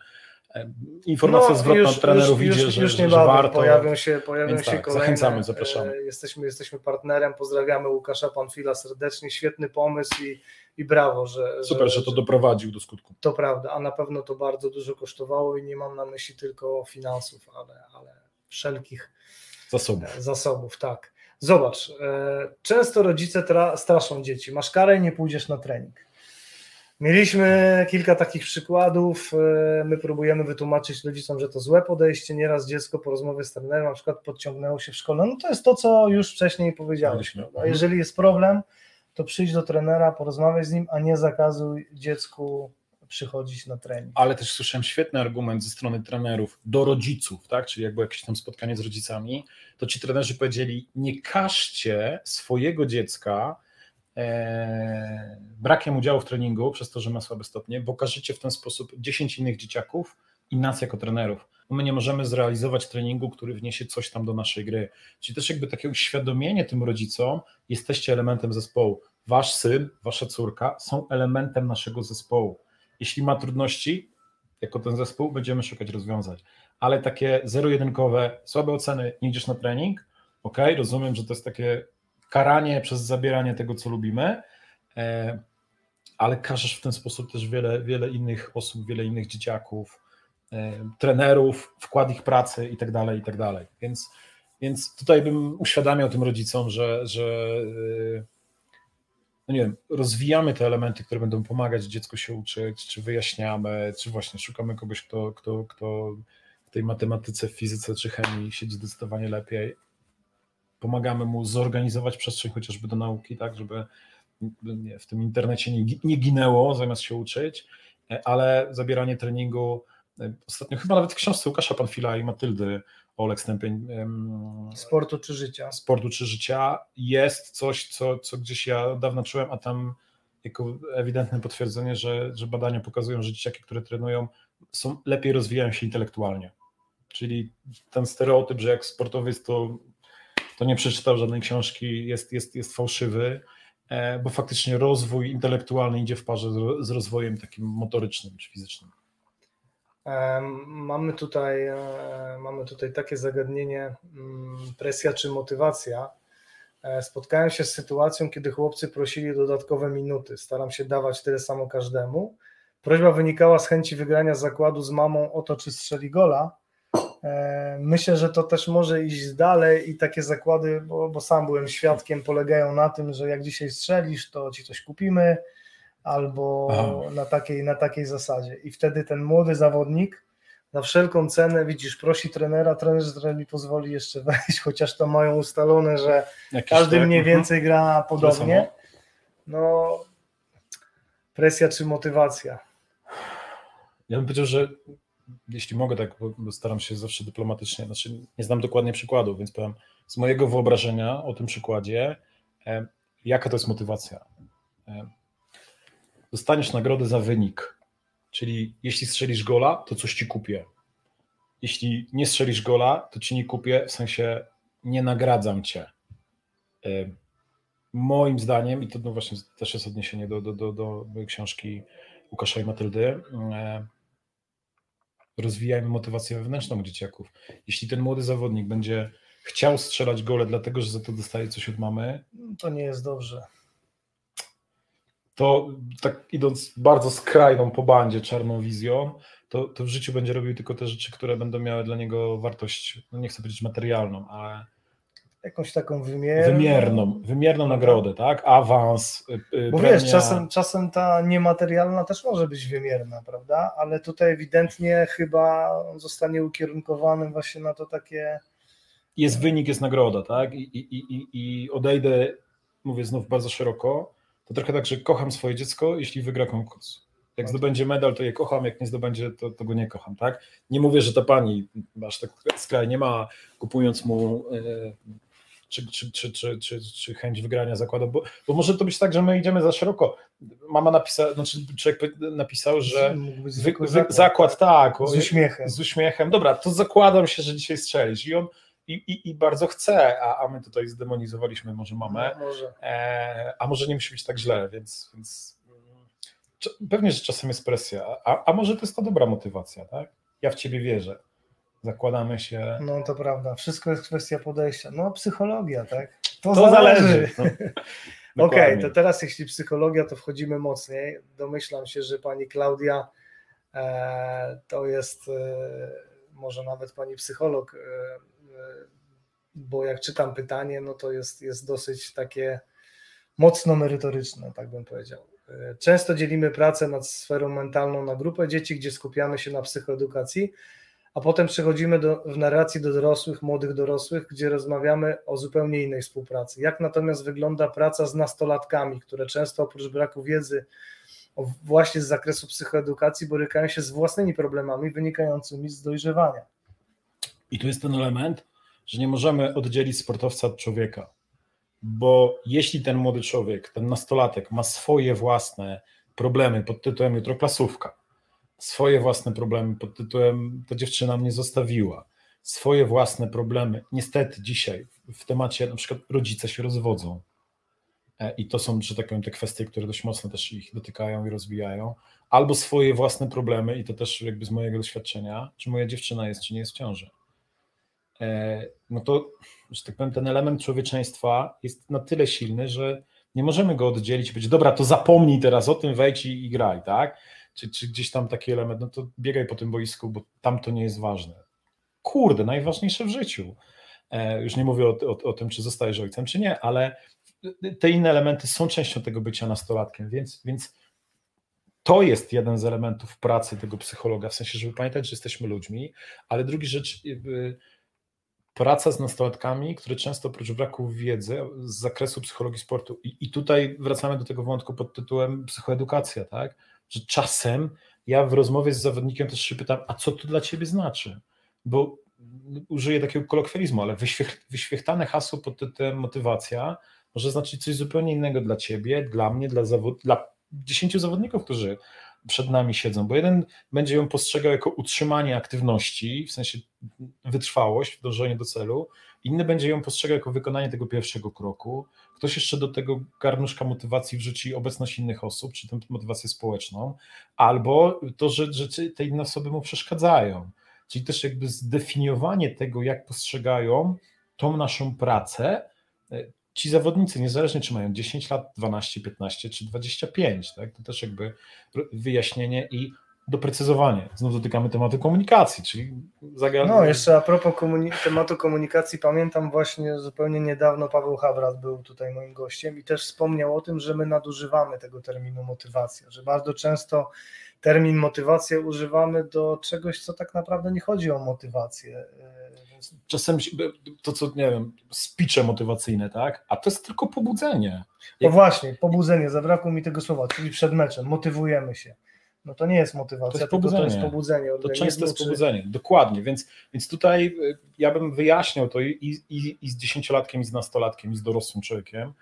e, informacja zwrotna od trenerów już, idzie, już, że, już że, że niebawem warto. pojawią się, pojawią się tak, kolejne. zachęcamy, zapraszamy. e, Jesteśmy, jesteśmy partnerem, pozdrawiamy Łukasza Panfila serdecznie, świetny pomysł i, i brawo, że, Super, że to doprowadził do skutku. to prawda, a na pewno to bardzo dużo kosztowało i nie mam na myśli tylko finansów, ale, ale wszelkich Zasobów. zasobów, tak. Zobacz, e, często rodzice tra- straszą dzieci, masz karę i nie pójdziesz na trening. Mieliśmy kilka takich przykładów. e, My próbujemy wytłumaczyć rodzicom, że to złe podejście. Nieraz dziecko po rozmowie z trenerem na przykład podciągnęło się w szkole. No to jest to, co już wcześniej powiedziałeś. Prawda? Mhm. Jeżeli jest problem, to przyjdź do trenera, porozmawiaj z nim, a nie zakazuj dziecku przychodzić na trening. Ale też słyszałem świetny argument ze strony trenerów do rodziców, tak? Czyli jakby jakieś tam spotkanie z rodzicami, to ci trenerzy powiedzieli: nie każcie swojego dziecka brakiem udziału w treningu przez to, że ma słabe stopnie, bo każecie w ten sposób 10 innych dzieciaków i nas jako trenerów. Bo my nie możemy zrealizować treningu, który wniesie coś tam do naszej gry. Czyli też jakby takie uświadomienie tym rodzicom, jesteście elementem zespołu. Wasz syn, wasza córka są elementem naszego zespołu. Jeśli ma trudności, jako ten zespół, będziemy szukać rozwiązań. Ale takie zero-jedynkowe, słabe oceny, nie idziesz na trening, ok, rozumiem, że to jest takie karanie przez zabieranie tego, co lubimy, e, ale każesz w ten sposób też wiele, wiele innych osób, wiele innych dzieciaków, e, trenerów, wkład ich pracy i tak dalej, i tak. Więc, więc tutaj bym uświadamiał tym rodzicom, że, że no nie wiem, rozwijamy te elementy, które będą pomagać dziecku się uczyć, czy wyjaśniamy, czy właśnie szukamy kogoś, kto, kto, kto w tej matematyce, fizyce czy chemii siedzi zdecydowanie lepiej. Pomagamy mu zorganizować przestrzeń chociażby do nauki, tak, żeby w tym internecie nie, nie ginęło zamiast się uczyć, ale zabieranie treningu, ostatnio chyba nawet w książce Łukasza Panfila i Matyldy Olek Stępień Sportu czy życia. Sportu czy życia jest coś, co, co gdzieś ja dawno czułem, a tam jako ewidentne potwierdzenie, że, że badania pokazują, że dzieciaki, które trenują, są lepiej rozwijają się intelektualnie. Czyli ten stereotyp, że jak sportowiec to, to nie przeczytał żadnej książki, jest, jest, jest fałszywy, e, bo faktycznie rozwój intelektualny idzie w parze z rozwojem takim motorycznym czy fizycznym. Mamy tutaj, e, mamy tutaj takie zagadnienie mm, presja czy motywacja. E, spotkałem się z sytuacją, kiedy chłopcy prosili dodatkowe minuty. Staram się dawać tyle samo każdemu. Prośba wynikała z chęci wygrania zakładu z mamą o to, czy strzeli gola. E, myślę, że to też może iść dalej i takie zakłady, bo, bo sam byłem świadkiem, polegają na tym, że jak dzisiaj strzelisz, to ci coś kupimy, albo na takiej, na takiej zasadzie. I wtedy ten młody zawodnik na wszelką cenę, widzisz, prosi trenera, trener, że mi pozwoli jeszcze wejść, chociaż to mają ustalone, że Jakiś każdy tak, mniej mhm. więcej gra podobnie. No, presja czy motywacja? Ja bym powiedział, że jeśli mogę tak, bo staram się zawsze dyplomatycznie, znaczy nie znam dokładnie przykładu, więc powiem z mojego wyobrażenia o tym przykładzie, e, jaka to jest motywacja. E, dostaniesz nagrodę za wynik. Czyli jeśli strzelisz gola, to coś ci kupię. Jeśli nie strzelisz gola, to ci nie kupię, w sensie nie nagradzam cię. Moim zdaniem, i to no właśnie też jest odniesienie do, do, do, do książki Łukasza i Matyldy, rozwijajmy motywację wewnętrzną dzieciaków. Jeśli ten młody zawodnik będzie chciał strzelać gole, dlatego że za to dostaje coś od mamy, to nie jest dobrze to tak idąc bardzo skrajną po bandzie czarną wizją, to, to w życiu będzie robił tylko te rzeczy, które będą miały dla niego wartość, no nie chcę powiedzieć materialną, ale jakąś taką wymierną. Wymierną, wymierną nagrodę, tak? Awans. Yy, Bo premia. wiesz, czasem, czasem ta niematerialna też może być wymierna, prawda? Ale tutaj ewidentnie chyba zostanie ukierunkowany właśnie na to takie. Jest wynik, jest nagroda, tak? I, i, i, i odejdę, mówię znów bardzo szeroko, to trochę tak, że kocham swoje dziecko, jeśli wygra konkurs. Jak zdobędzie medal, to je kocham, jak nie zdobędzie, to, to go nie kocham, tak? Nie mówię, że ta pani aż tak skrajnie ma, kupując mu e, czy, czy, czy, czy, czy, czy chęć wygrania zakładu, bo, bo może to być tak, że my idziemy za szeroko. Mama napisała, znaczy człowiek napisał, że wy, wy, zakład, zakład, tak. Z uśmiechem. Z uśmiechem. Dobra, to zakładam się, że dzisiaj strzelisz. I on i, i, i bardzo chce, a, a my tutaj zdemonizowaliśmy może mamę, no, może. E, a może nie musi być tak źle, więc, więc mm, pewnie, że czasem jest presja, a, a może to jest ta dobra motywacja, tak? Ja w ciebie wierzę. Zakładamy się. No to prawda, wszystko jest kwestia podejścia. No, psychologia, tak? To, to zależy. zależy. No, Okej, okay, to teraz jeśli psychologia, to wchodzimy mocniej. Domyślam się, że pani Klaudia e, to jest e, może nawet pani psycholog e, bo jak czytam pytanie, no to jest, jest dosyć takie mocno merytoryczne, tak bym powiedział. Często dzielimy pracę nad sferą mentalną na grupę dzieci, gdzie skupiamy się na psychoedukacji, a potem przechodzimy do, w narracji do dorosłych, młodych dorosłych, gdzie rozmawiamy o zupełnie innej współpracy. Jak natomiast wygląda praca z nastolatkami, które często oprócz braku wiedzy właśnie z zakresu psychoedukacji borykają się z własnymi problemami wynikającymi z dojrzewania. I tu jest ten element, że nie możemy oddzielić sportowca od człowieka, bo jeśli ten młody człowiek, ten nastolatek ma swoje własne problemy pod tytułem jutro klasówka, swoje własne problemy pod tytułem ta dziewczyna mnie zostawiła, swoje własne problemy, niestety dzisiaj w temacie na przykład rodzice się rozwodzą, e, i to są, że tak powiem, te kwestie, które dość mocno też ich dotykają i rozwijają, albo swoje własne problemy, i to też jakby z mojego doświadczenia, czy moja dziewczyna jest, czy nie jest w ciąży. E, no to, że tak powiem, ten element człowieczeństwa jest na tyle silny, że nie możemy go oddzielić, być dobra, to zapomnij teraz o tym, wejdź i, i graj, tak? Czy, czy gdzieś tam taki element, no to biegaj po tym boisku, bo tam to nie jest ważne. Kurde, najważniejsze w życiu. E, już nie mówię o, o, o tym, czy zostajesz ojcem, czy nie, ale te inne elementy są częścią tego bycia nastolatkiem, więc, więc to jest jeden z elementów pracy tego psychologa, w sensie, żeby pamiętać, że jesteśmy ludźmi, ale drugi rzecz, praca z nastolatkami, które często oprócz braku wiedzy z zakresu psychologii sportu, i, i tutaj wracamy do tego wątku pod tytułem psychoedukacja, tak? Że czasem ja w rozmowie z zawodnikiem też się pytam, a co to dla ciebie znaczy? Bo użyję takiego kolokwializmu, ale wyświech, wyświechtane hasło pod tytułem motywacja może znaczyć coś zupełnie innego dla ciebie, dla mnie, dla, zawod, dla dziesięciu zawodników, którzy przed nami siedzą, bo jeden będzie ją postrzegał jako utrzymanie aktywności, w sensie wytrwałość w dążeniu do celu, inny będzie ją postrzegał jako wykonanie tego pierwszego kroku, ktoś jeszcze do tego garnuszka motywacji wrzuci obecność innych osób, czy tę motywację społeczną, albo to, że, te inne osoby mu przeszkadzają. Czyli też jakby zdefiniowanie tego, jak postrzegają tą naszą pracę, ci zawodnicy, niezależnie czy mają 10 lat, 12, 15 czy 25, tak, to też jakby wyjaśnienie i doprecyzowanie. Znów dotykamy tematu komunikacji, czyli zagadnienie. No, jeszcze a propos komuni- tematu komunikacji, pamiętam właśnie zupełnie niedawno Paweł Habrat był tutaj moim gościem i też wspomniał o tym, że my nadużywamy tego terminu motywacja, że bardzo często termin motywacja używamy do czegoś, co tak naprawdę nie chodzi o motywację. Czasem to, co nie wiem, spicze motywacyjne, tak? A to jest tylko pobudzenie. No właśnie, pobudzenie, zabrakło mi tego słowa, czyli przed meczem, motywujemy się. No to nie jest motywacja, to jest pobudzenie. To, jest pobudzenie to często jest pobudzenie, dokładnie, więc, więc tutaj y, ja bym wyjaśniał to i, i, i z dziesięciolatkiem, i z nastolatkiem, i z dorosłym człowiekiem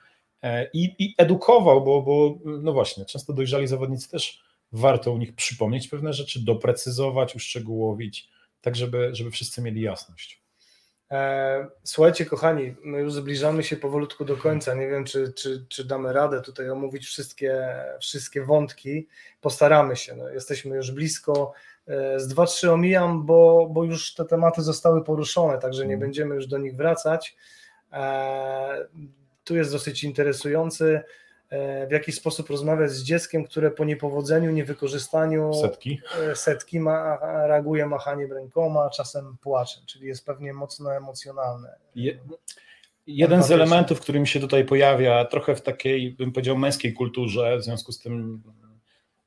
e, i, i edukował, bo, bo no właśnie, często dojrzali zawodnicy też warto u nich przypomnieć pewne rzeczy, doprecyzować, uszczegółowić, tak żeby, żeby wszyscy mieli jasność. E, słuchajcie, kochani, my już zbliżamy się powolutku do końca. Nie wiem, czy, czy, czy damy radę tutaj omówić wszystkie, wszystkie wątki. Postaramy się. No, jesteśmy już blisko. E, z dwa, trzy omijam, bo, bo już te tematy zostały poruszone, także nie mm. będziemy już do nich wracać. E, tu jest dosyć interesujący w jaki sposób rozmawiać z dzieckiem, które po niepowodzeniu, niewykorzystaniu setki, e, setki ma, reaguje machaniem rękoma, czasem płaczem, czyli jest pewnie mocno emocjonalne. Je, jeden z elementów, który mi się tutaj pojawia, trochę w takiej, bym powiedział, męskiej kulturze, w związku z tym,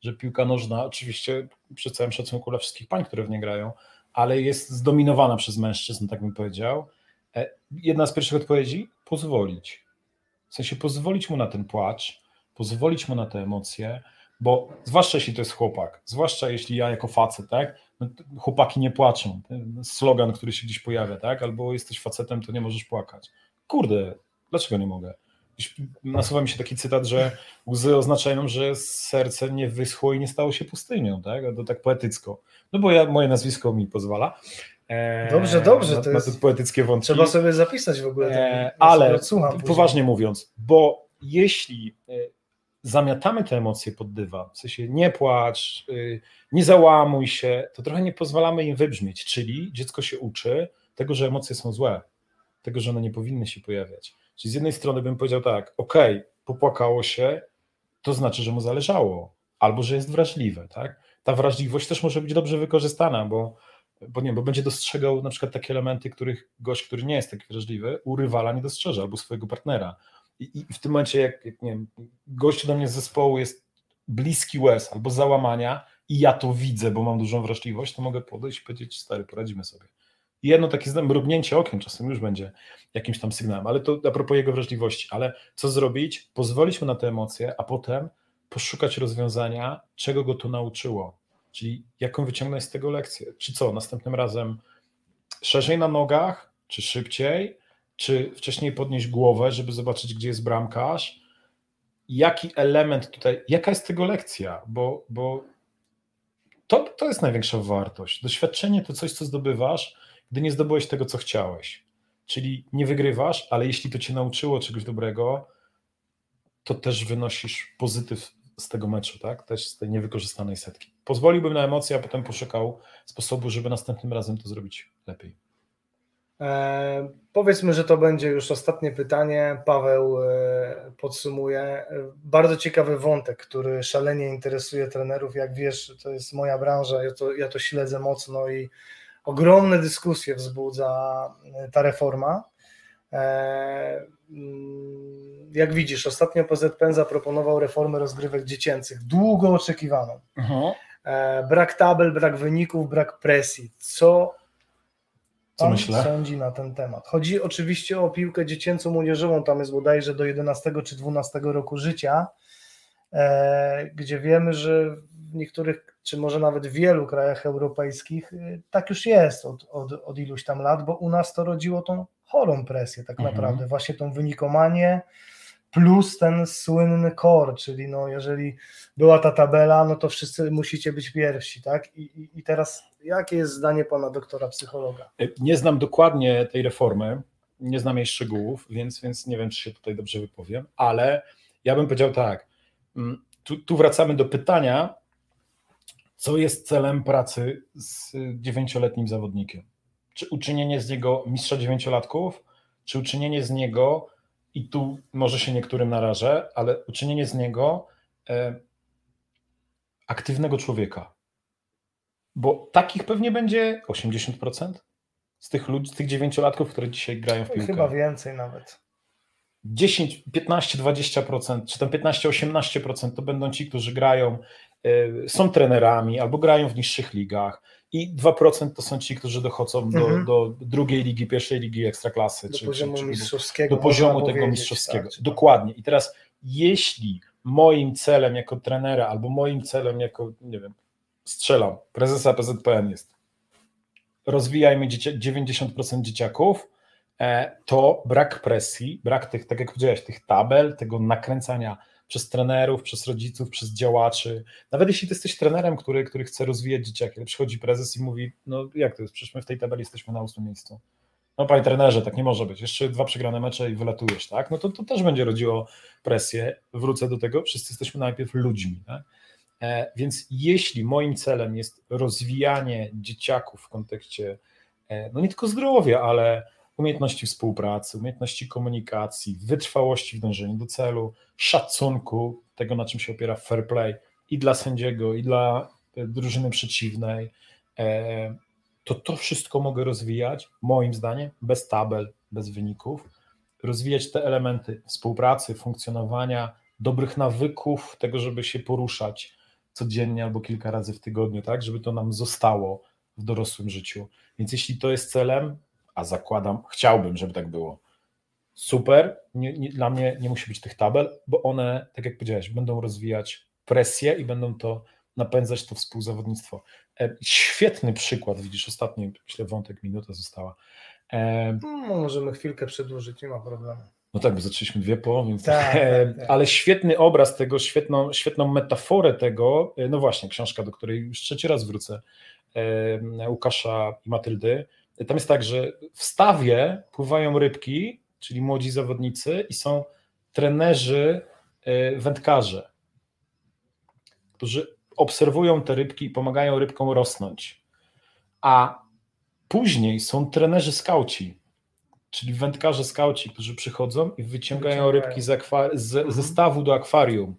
że piłka nożna, oczywiście przy całym szacunku dla wszystkich pań, które w nie grają, ale jest zdominowana przez mężczyzn, tak bym powiedział. E, jedna z pierwszych odpowiedzi, pozwolić w sensie pozwolić mu na ten płacz, pozwolić mu na te emocje, bo zwłaszcza jeśli to jest chłopak, zwłaszcza jeśli ja jako facet, tak, no, chłopaki nie płaczą, ten slogan, który się gdzieś pojawia, tak, albo jesteś facetem, to nie możesz płakać. Kurde, dlaczego nie mogę? Nasuwa mi się taki cytat, że łzy oznaczają, że serce nie wyschło i nie stało się pustynią, tak? To tak poetycko. No bo ja, moje nazwisko mi pozwala. Dobrze, dobrze. Na, to jest, na te poetyckie wątki. Trzeba sobie zapisać w ogóle. Ten, ale poważnie mówiąc, bo jeśli e, zamiatamy te emocje pod dywan, w sensie nie płacz, e, nie załamuj się, to trochę nie pozwalamy im wybrzmieć, czyli dziecko się uczy tego, że emocje są złe, tego, że one nie powinny się pojawiać. Czyli z jednej strony bym powiedział tak, ok, popłakało się, to znaczy, że mu zależało, albo że jest wrażliwe, tak? Ta wrażliwość też może być dobrze wykorzystana, bo bo nie, bo będzie dostrzegał na przykład takie elementy, których gość, który nie jest taki wrażliwy, u rywala nie dostrzeże, albo swojego partnera. I, i w tym momencie, jak, jak nie wiem, do mnie z zespołu jest bliski łez albo załamania i ja to widzę, bo mam dużą wrażliwość, to mogę podejść i powiedzieć, stary, poradzimy sobie. I jedno takie mrugnięcie okiem czasem już będzie jakimś tam sygnałem, ale to a propos jego wrażliwości. Ale co zrobić? Pozwolić mu na te emocje, a potem poszukać rozwiązania, czego go to nauczyło Czyli jaką wyciągnąć z tego lekcję? Czy co, następnym razem szerzej na nogach, czy szybciej, czy wcześniej podnieść głowę, żeby zobaczyć, gdzie jest bramkarz? Jaki element tutaj, jaka jest tego lekcja? Bo, bo to, to jest największa wartość. Doświadczenie to coś, co zdobywasz, gdy nie zdobyłeś tego, co chciałeś. Czyli nie wygrywasz, ale jeśli to cię nauczyło czegoś dobrego, to też wynosisz pozytyw z tego meczu, tak? Też z tej niewykorzystanej setki. Pozwoliłbym na emocje, a potem poszukał sposobu, żeby następnym razem to zrobić lepiej. E, powiedzmy, że to będzie już ostatnie pytanie. Paweł e, podsumuje. Bardzo ciekawy wątek, który szalenie interesuje trenerów. Jak wiesz, to jest moja branża, ja to, ja to śledzę mocno i ogromne dyskusje wzbudza ta reforma. E, jak widzisz, ostatnio PZPN zaproponował reformę rozgrywek dziecięcych, długo oczekiwaną. Mhm. E, brak tabel, brak wyników, brak presji. Co Co pan myślę? sądzi na ten temat? Chodzi oczywiście o piłkę dziecięco-młodzieżową, tam jest bodajże do 11 czy 12 roku życia, e, gdzie wiemy, że w niektórych, czy może nawet w wielu krajach europejskich e, tak już jest od, od, od iluś tam lat, bo u nas to rodziło tą chorą presję tak Mhm. naprawdę, właśnie tą wynikomanię plus ten słynny core, czyli no jeżeli była ta tabela, no to wszyscy musicie być pierwsi, tak? I, i, i teraz jakie jest zdanie pana doktora psychologa? Nie znam dokładnie tej reformy, nie znam jej szczegółów, więc, więc nie wiem, czy się tutaj dobrze wypowiem, ale ja bym powiedział tak. mm, Tu, tu wracamy do pytania, co jest celem pracy z dziewięcioletnim zawodnikiem? Czy uczynienie z niego mistrza dziewięciolatków, czy uczynienie z niego, i tu może się niektórym narażę, ale uczynienie z niego e, aktywnego człowieka? Bo takich pewnie będzie 80% z tych ludzi, z tych dziewięciolatków, które dzisiaj grają w piłkę. Chyba więcej nawet. 10, 15, 20%, czy tam 15, 18% to będą ci, którzy grają, y, są trenerami albo grają w niższych ligach i 2% to są ci, którzy dochodzą do, Mhm. do drugiej ligi, pierwszej ligi ekstraklasy. Do czy, poziomu czy, mistrzowskiego. do poziomu tego mistrzowskiego. tak, Dokładnie. I teraz, jeśli moim celem jako trenera, albo moim celem jako, nie wiem, strzelam, prezesa PZPN jest rozwijajmy dziecię, 90% dzieciaków, e, to brak presji, brak tych, tak jak powiedziałeś, tych tabel, tego nakręcania przez trenerów, przez rodziców, przez działaczy. Nawet jeśli ty jesteś trenerem, który, który chce rozwijać dzieciaki, ale przychodzi prezes i mówi, no jak to jest, przecież my w tej tabeli jesteśmy na ósmym miejscu. No panie trenerze, tak nie może być. Jeszcze dwa przegrane mecze i wylatujesz, tak? No to, to też będzie rodziło presję. Wrócę do tego, wszyscy jesteśmy najpierw ludźmi, tak? E, Więc jeśli moim celem jest rozwijanie dzieciaków w kontekście e, no nie tylko zdrowia, ale umiejętności współpracy, umiejętności komunikacji, wytrwałości w dążeniu do celu, szacunku tego, na czym się opiera fair play i dla sędziego, i dla e, drużyny przeciwnej, e, to to wszystko mogę rozwijać, moim zdaniem, bez tabel, bez wyników, rozwijać te elementy współpracy, funkcjonowania, dobrych nawyków, tego, żeby się poruszać codziennie albo kilka razy w tygodniu, tak, żeby to nam zostało w dorosłym życiu. Więc jeśli to jest celem, a zakładam, chciałbym, żeby tak było, super, nie, nie, dla mnie nie musi być tych tabel, bo one, tak jak powiedziałeś, będą rozwijać presję i będą to napędzać to współzawodnictwo. E, Świetny przykład, widzisz, ostatni, myślę, wątek, minuta została. E, No, możemy chwilkę przedłużyć, nie ma problemu. no tak, bo zaczęliśmy dwie po, więc. Tak, e, tak, tak. Ale świetny obraz tego, świetną, świetną metaforę tego. e, No właśnie, książka, do której już trzeci raz wrócę. e, Łukasza i Matyldy. Tam jest tak, że w stawie pływają rybki, czyli młodzi zawodnicy, i są trenerzy, e, wędkarze, którzy obserwują te rybki i pomagają rybkom rosnąć. A później są trenerzy skauci, czyli wędkarze skauci, którzy przychodzą i wyciągają Wyciągają. rybki z z, Mhm. ze stawu do akwarium.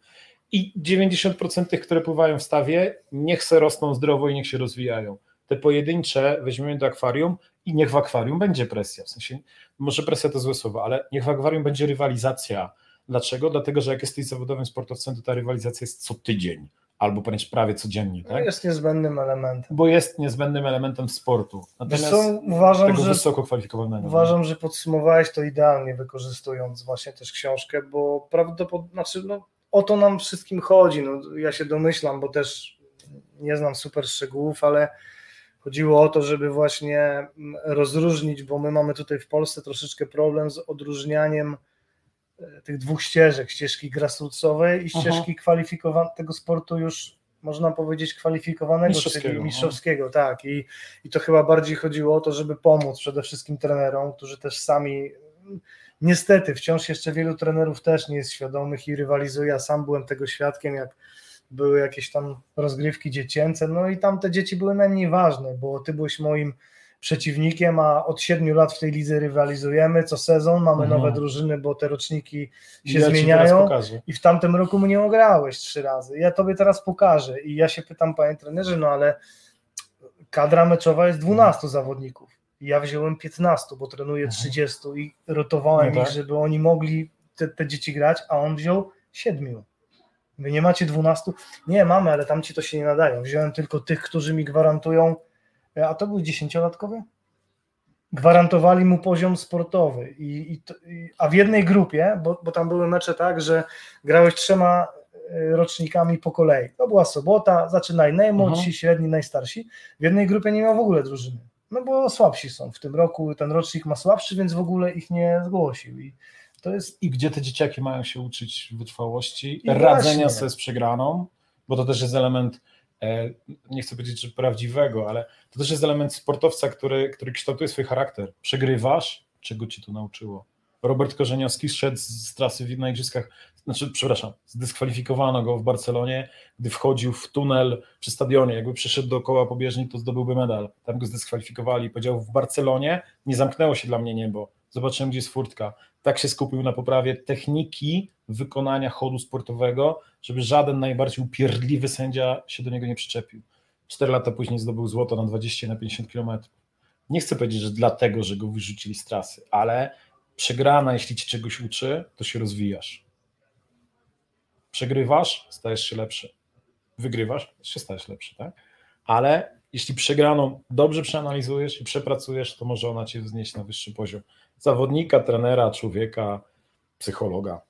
I 90% tych, które pływają w stawie, niech se rosną zdrowo i niech się rozwijają. Te pojedyncze weźmiemy do akwarium i niech w akwarium będzie presja. W sensie, może presja to złe słowo, ale niech w akwarium będzie rywalizacja. Dlaczego? Dlatego, że jak jesteś zawodowym sportowcem, to ta rywalizacja jest co tydzień, albo wręcz prawie codziennie, No, tak? Jest niezbędnym elementem. Bo jest niezbędnym elementem sportu. Natomiast co, uważam, tego że wysoko kwalifikowanego. Uważam, że podsumowałeś to idealnie, wykorzystując właśnie też książkę, bo prawdopodobnie, znaczy, no, o to nam wszystkim chodzi. No, ja się domyślam, bo też nie znam super szczegółów, ale chodziło o to, żeby właśnie mm, rozróżnić, bo my mamy tutaj w Polsce troszeczkę problem z odróżnianiem e, tych dwóch ścieżek, ścieżki grassrootsowej i Aha. ścieżki kwalifikowanej tego sportu już można powiedzieć kwalifikowanego, Mistrzowskiego, czyli no. mistrzowskiego, tak. I, I to chyba bardziej chodziło o to, żeby pomóc przede wszystkim trenerom, którzy też sami niestety wciąż jeszcze wielu trenerów też nie jest świadomych i rywalizuje. Ja sam byłem tego świadkiem, jak były jakieś tam rozgrywki dziecięce, no i tam te dzieci były najmniej ważne, bo ty byłeś moim przeciwnikiem, a od siedmiu lat w tej lidze rywalizujemy, co sezon mamy Mhm. nowe drużyny, bo te roczniki się ja zmieniają i w tamtym roku mnie ograłeś trzy razy. Ja tobie teraz pokażę i ja się pytam, panie trenerze, no ale kadra meczowa jest 12 zawodników. I Ja wziąłem 15, bo trenuję Mhm. 30 i rotowałem No ich, tak. żeby oni mogli te, te dzieci grać, a on wziął siedmiu. Wy nie macie dwunastu? Nie, mamy, ale tamci to się nie nadają. Wziąłem tylko tych, którzy mi gwarantują, e, a to były dziesięciolatkowie? Gwarantowali mu poziom sportowy. I, i, to, i, a w jednej grupie, bo, bo tam były mecze tak, że grałeś trzema e, rocznikami po kolei. To była sobota, zaczynaj najmłodsi, Mhm. średni, najstarsi. W jednej grupie nie miał w ogóle drużyny. No bo słabsi są. W tym roku ten rocznik ma słabszy, więc w ogóle ich nie zgłosił. I to jest I gdzie te dzieciaki mają się uczyć wytrwałości, I radzenia właśnie. sobie z przegraną, bo to też jest element, e, nie chcę powiedzieć, że prawdziwego, ale to też jest element sportowca, który, który kształtuje swój charakter. Przegrywasz, czego ci to nauczyło? Robert Korzeniowski szedł z trasy na igrzyskach, znaczy, przepraszam, zdyskwalifikowano go w Barcelonie, gdy wchodził w tunel przy stadionie, jakby przeszedł dookoła pobieżni, to zdobyłby medal. Tam go zdyskwalifikowali. Powiedział, w Barcelonie nie zamknęło się dla mnie niebo, zobaczyłem, gdzie jest furtka. Tak się skupił na poprawie techniki wykonania chodu sportowego, żeby żaden najbardziej upierdliwy sędzia się do niego nie przyczepił. Cztery lata później zdobył złoto na 20 i na 50 kilometrów. Nie chcę powiedzieć, że dlatego, że go wyrzucili z trasy, ale przegrana, jeśli ci czegoś uczy, to się rozwijasz. Przegrywasz, stajesz się lepszy. Wygrywasz, się stajesz lepszy, tak? Ale jeśli przegraną dobrze przeanalizujesz i przepracujesz, to może ona cię wznieść na wyższy poziom. Zawodnika, trenera, człowieka, psychologa.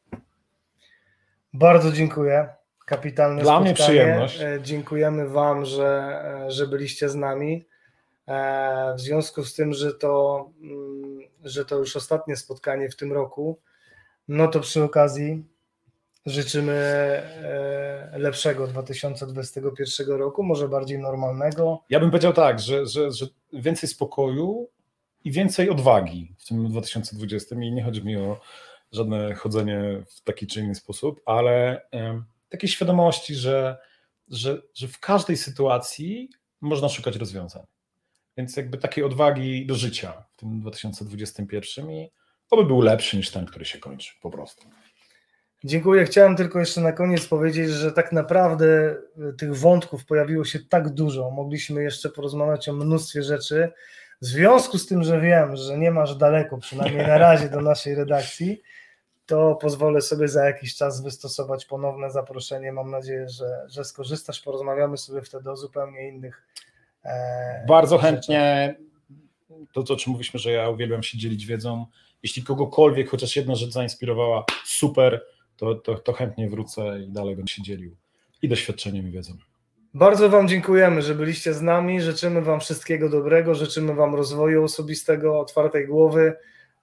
Bardzo dziękuję. Kapitalne Dla mnie spotkanie. przyjemność. E, Dziękujemy Wam, że, e, że byliście z nami. E, W związku z tym, że to, mm, że to już ostatnie spotkanie w tym roku, no to przy okazji życzymy lepszego 2021 roku, może bardziej normalnego. Ja bym powiedział tak, że, że, że więcej spokoju i więcej odwagi w tym 2020 i nie chodzi mi o żadne chodzenie w taki czy inny sposób, ale takiej świadomości, że, że, że w każdej sytuacji można szukać rozwiązań. Więc jakby takiej odwagi do życia w tym 2021 i oby był lepszy niż ten, który się kończy po prostu. Dziękuję. Chciałem tylko jeszcze na koniec powiedzieć, że tak naprawdę y, tych wątków pojawiło się tak dużo. Mogliśmy jeszcze porozmawiać o mnóstwie rzeczy. W związku z tym, że wiem, że nie masz daleko, przynajmniej na razie, do naszej redakcji, to pozwolę sobie za jakiś czas wystosować ponowne zaproszenie. Mam nadzieję, że, że skorzystasz. Porozmawiamy sobie wtedy o zupełnie innych. E, Bardzo rzeczach. chętnie to, o czym mówiliśmy, że ja uwielbiam się dzielić wiedzą. Jeśli kogokolwiek chociaż jedna rzecz zainspirowała, super, to, to, to chętnie wrócę i dalej będę się dzielił i doświadczeniem i wiedzą. Bardzo Wam dziękujemy, że byliście z nami. Życzymy Wam wszystkiego dobrego, życzymy Wam rozwoju osobistego, otwartej głowy.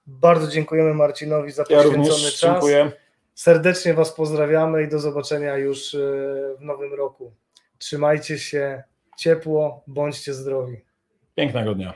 Bardzo dziękujemy Marcinowi za Ja poświęcony również czas. dziękuję. Serdecznie Was pozdrawiamy i do zobaczenia już e, w nowym roku. Trzymajcie się ciepło, bądźcie zdrowi. Pięknego dnia.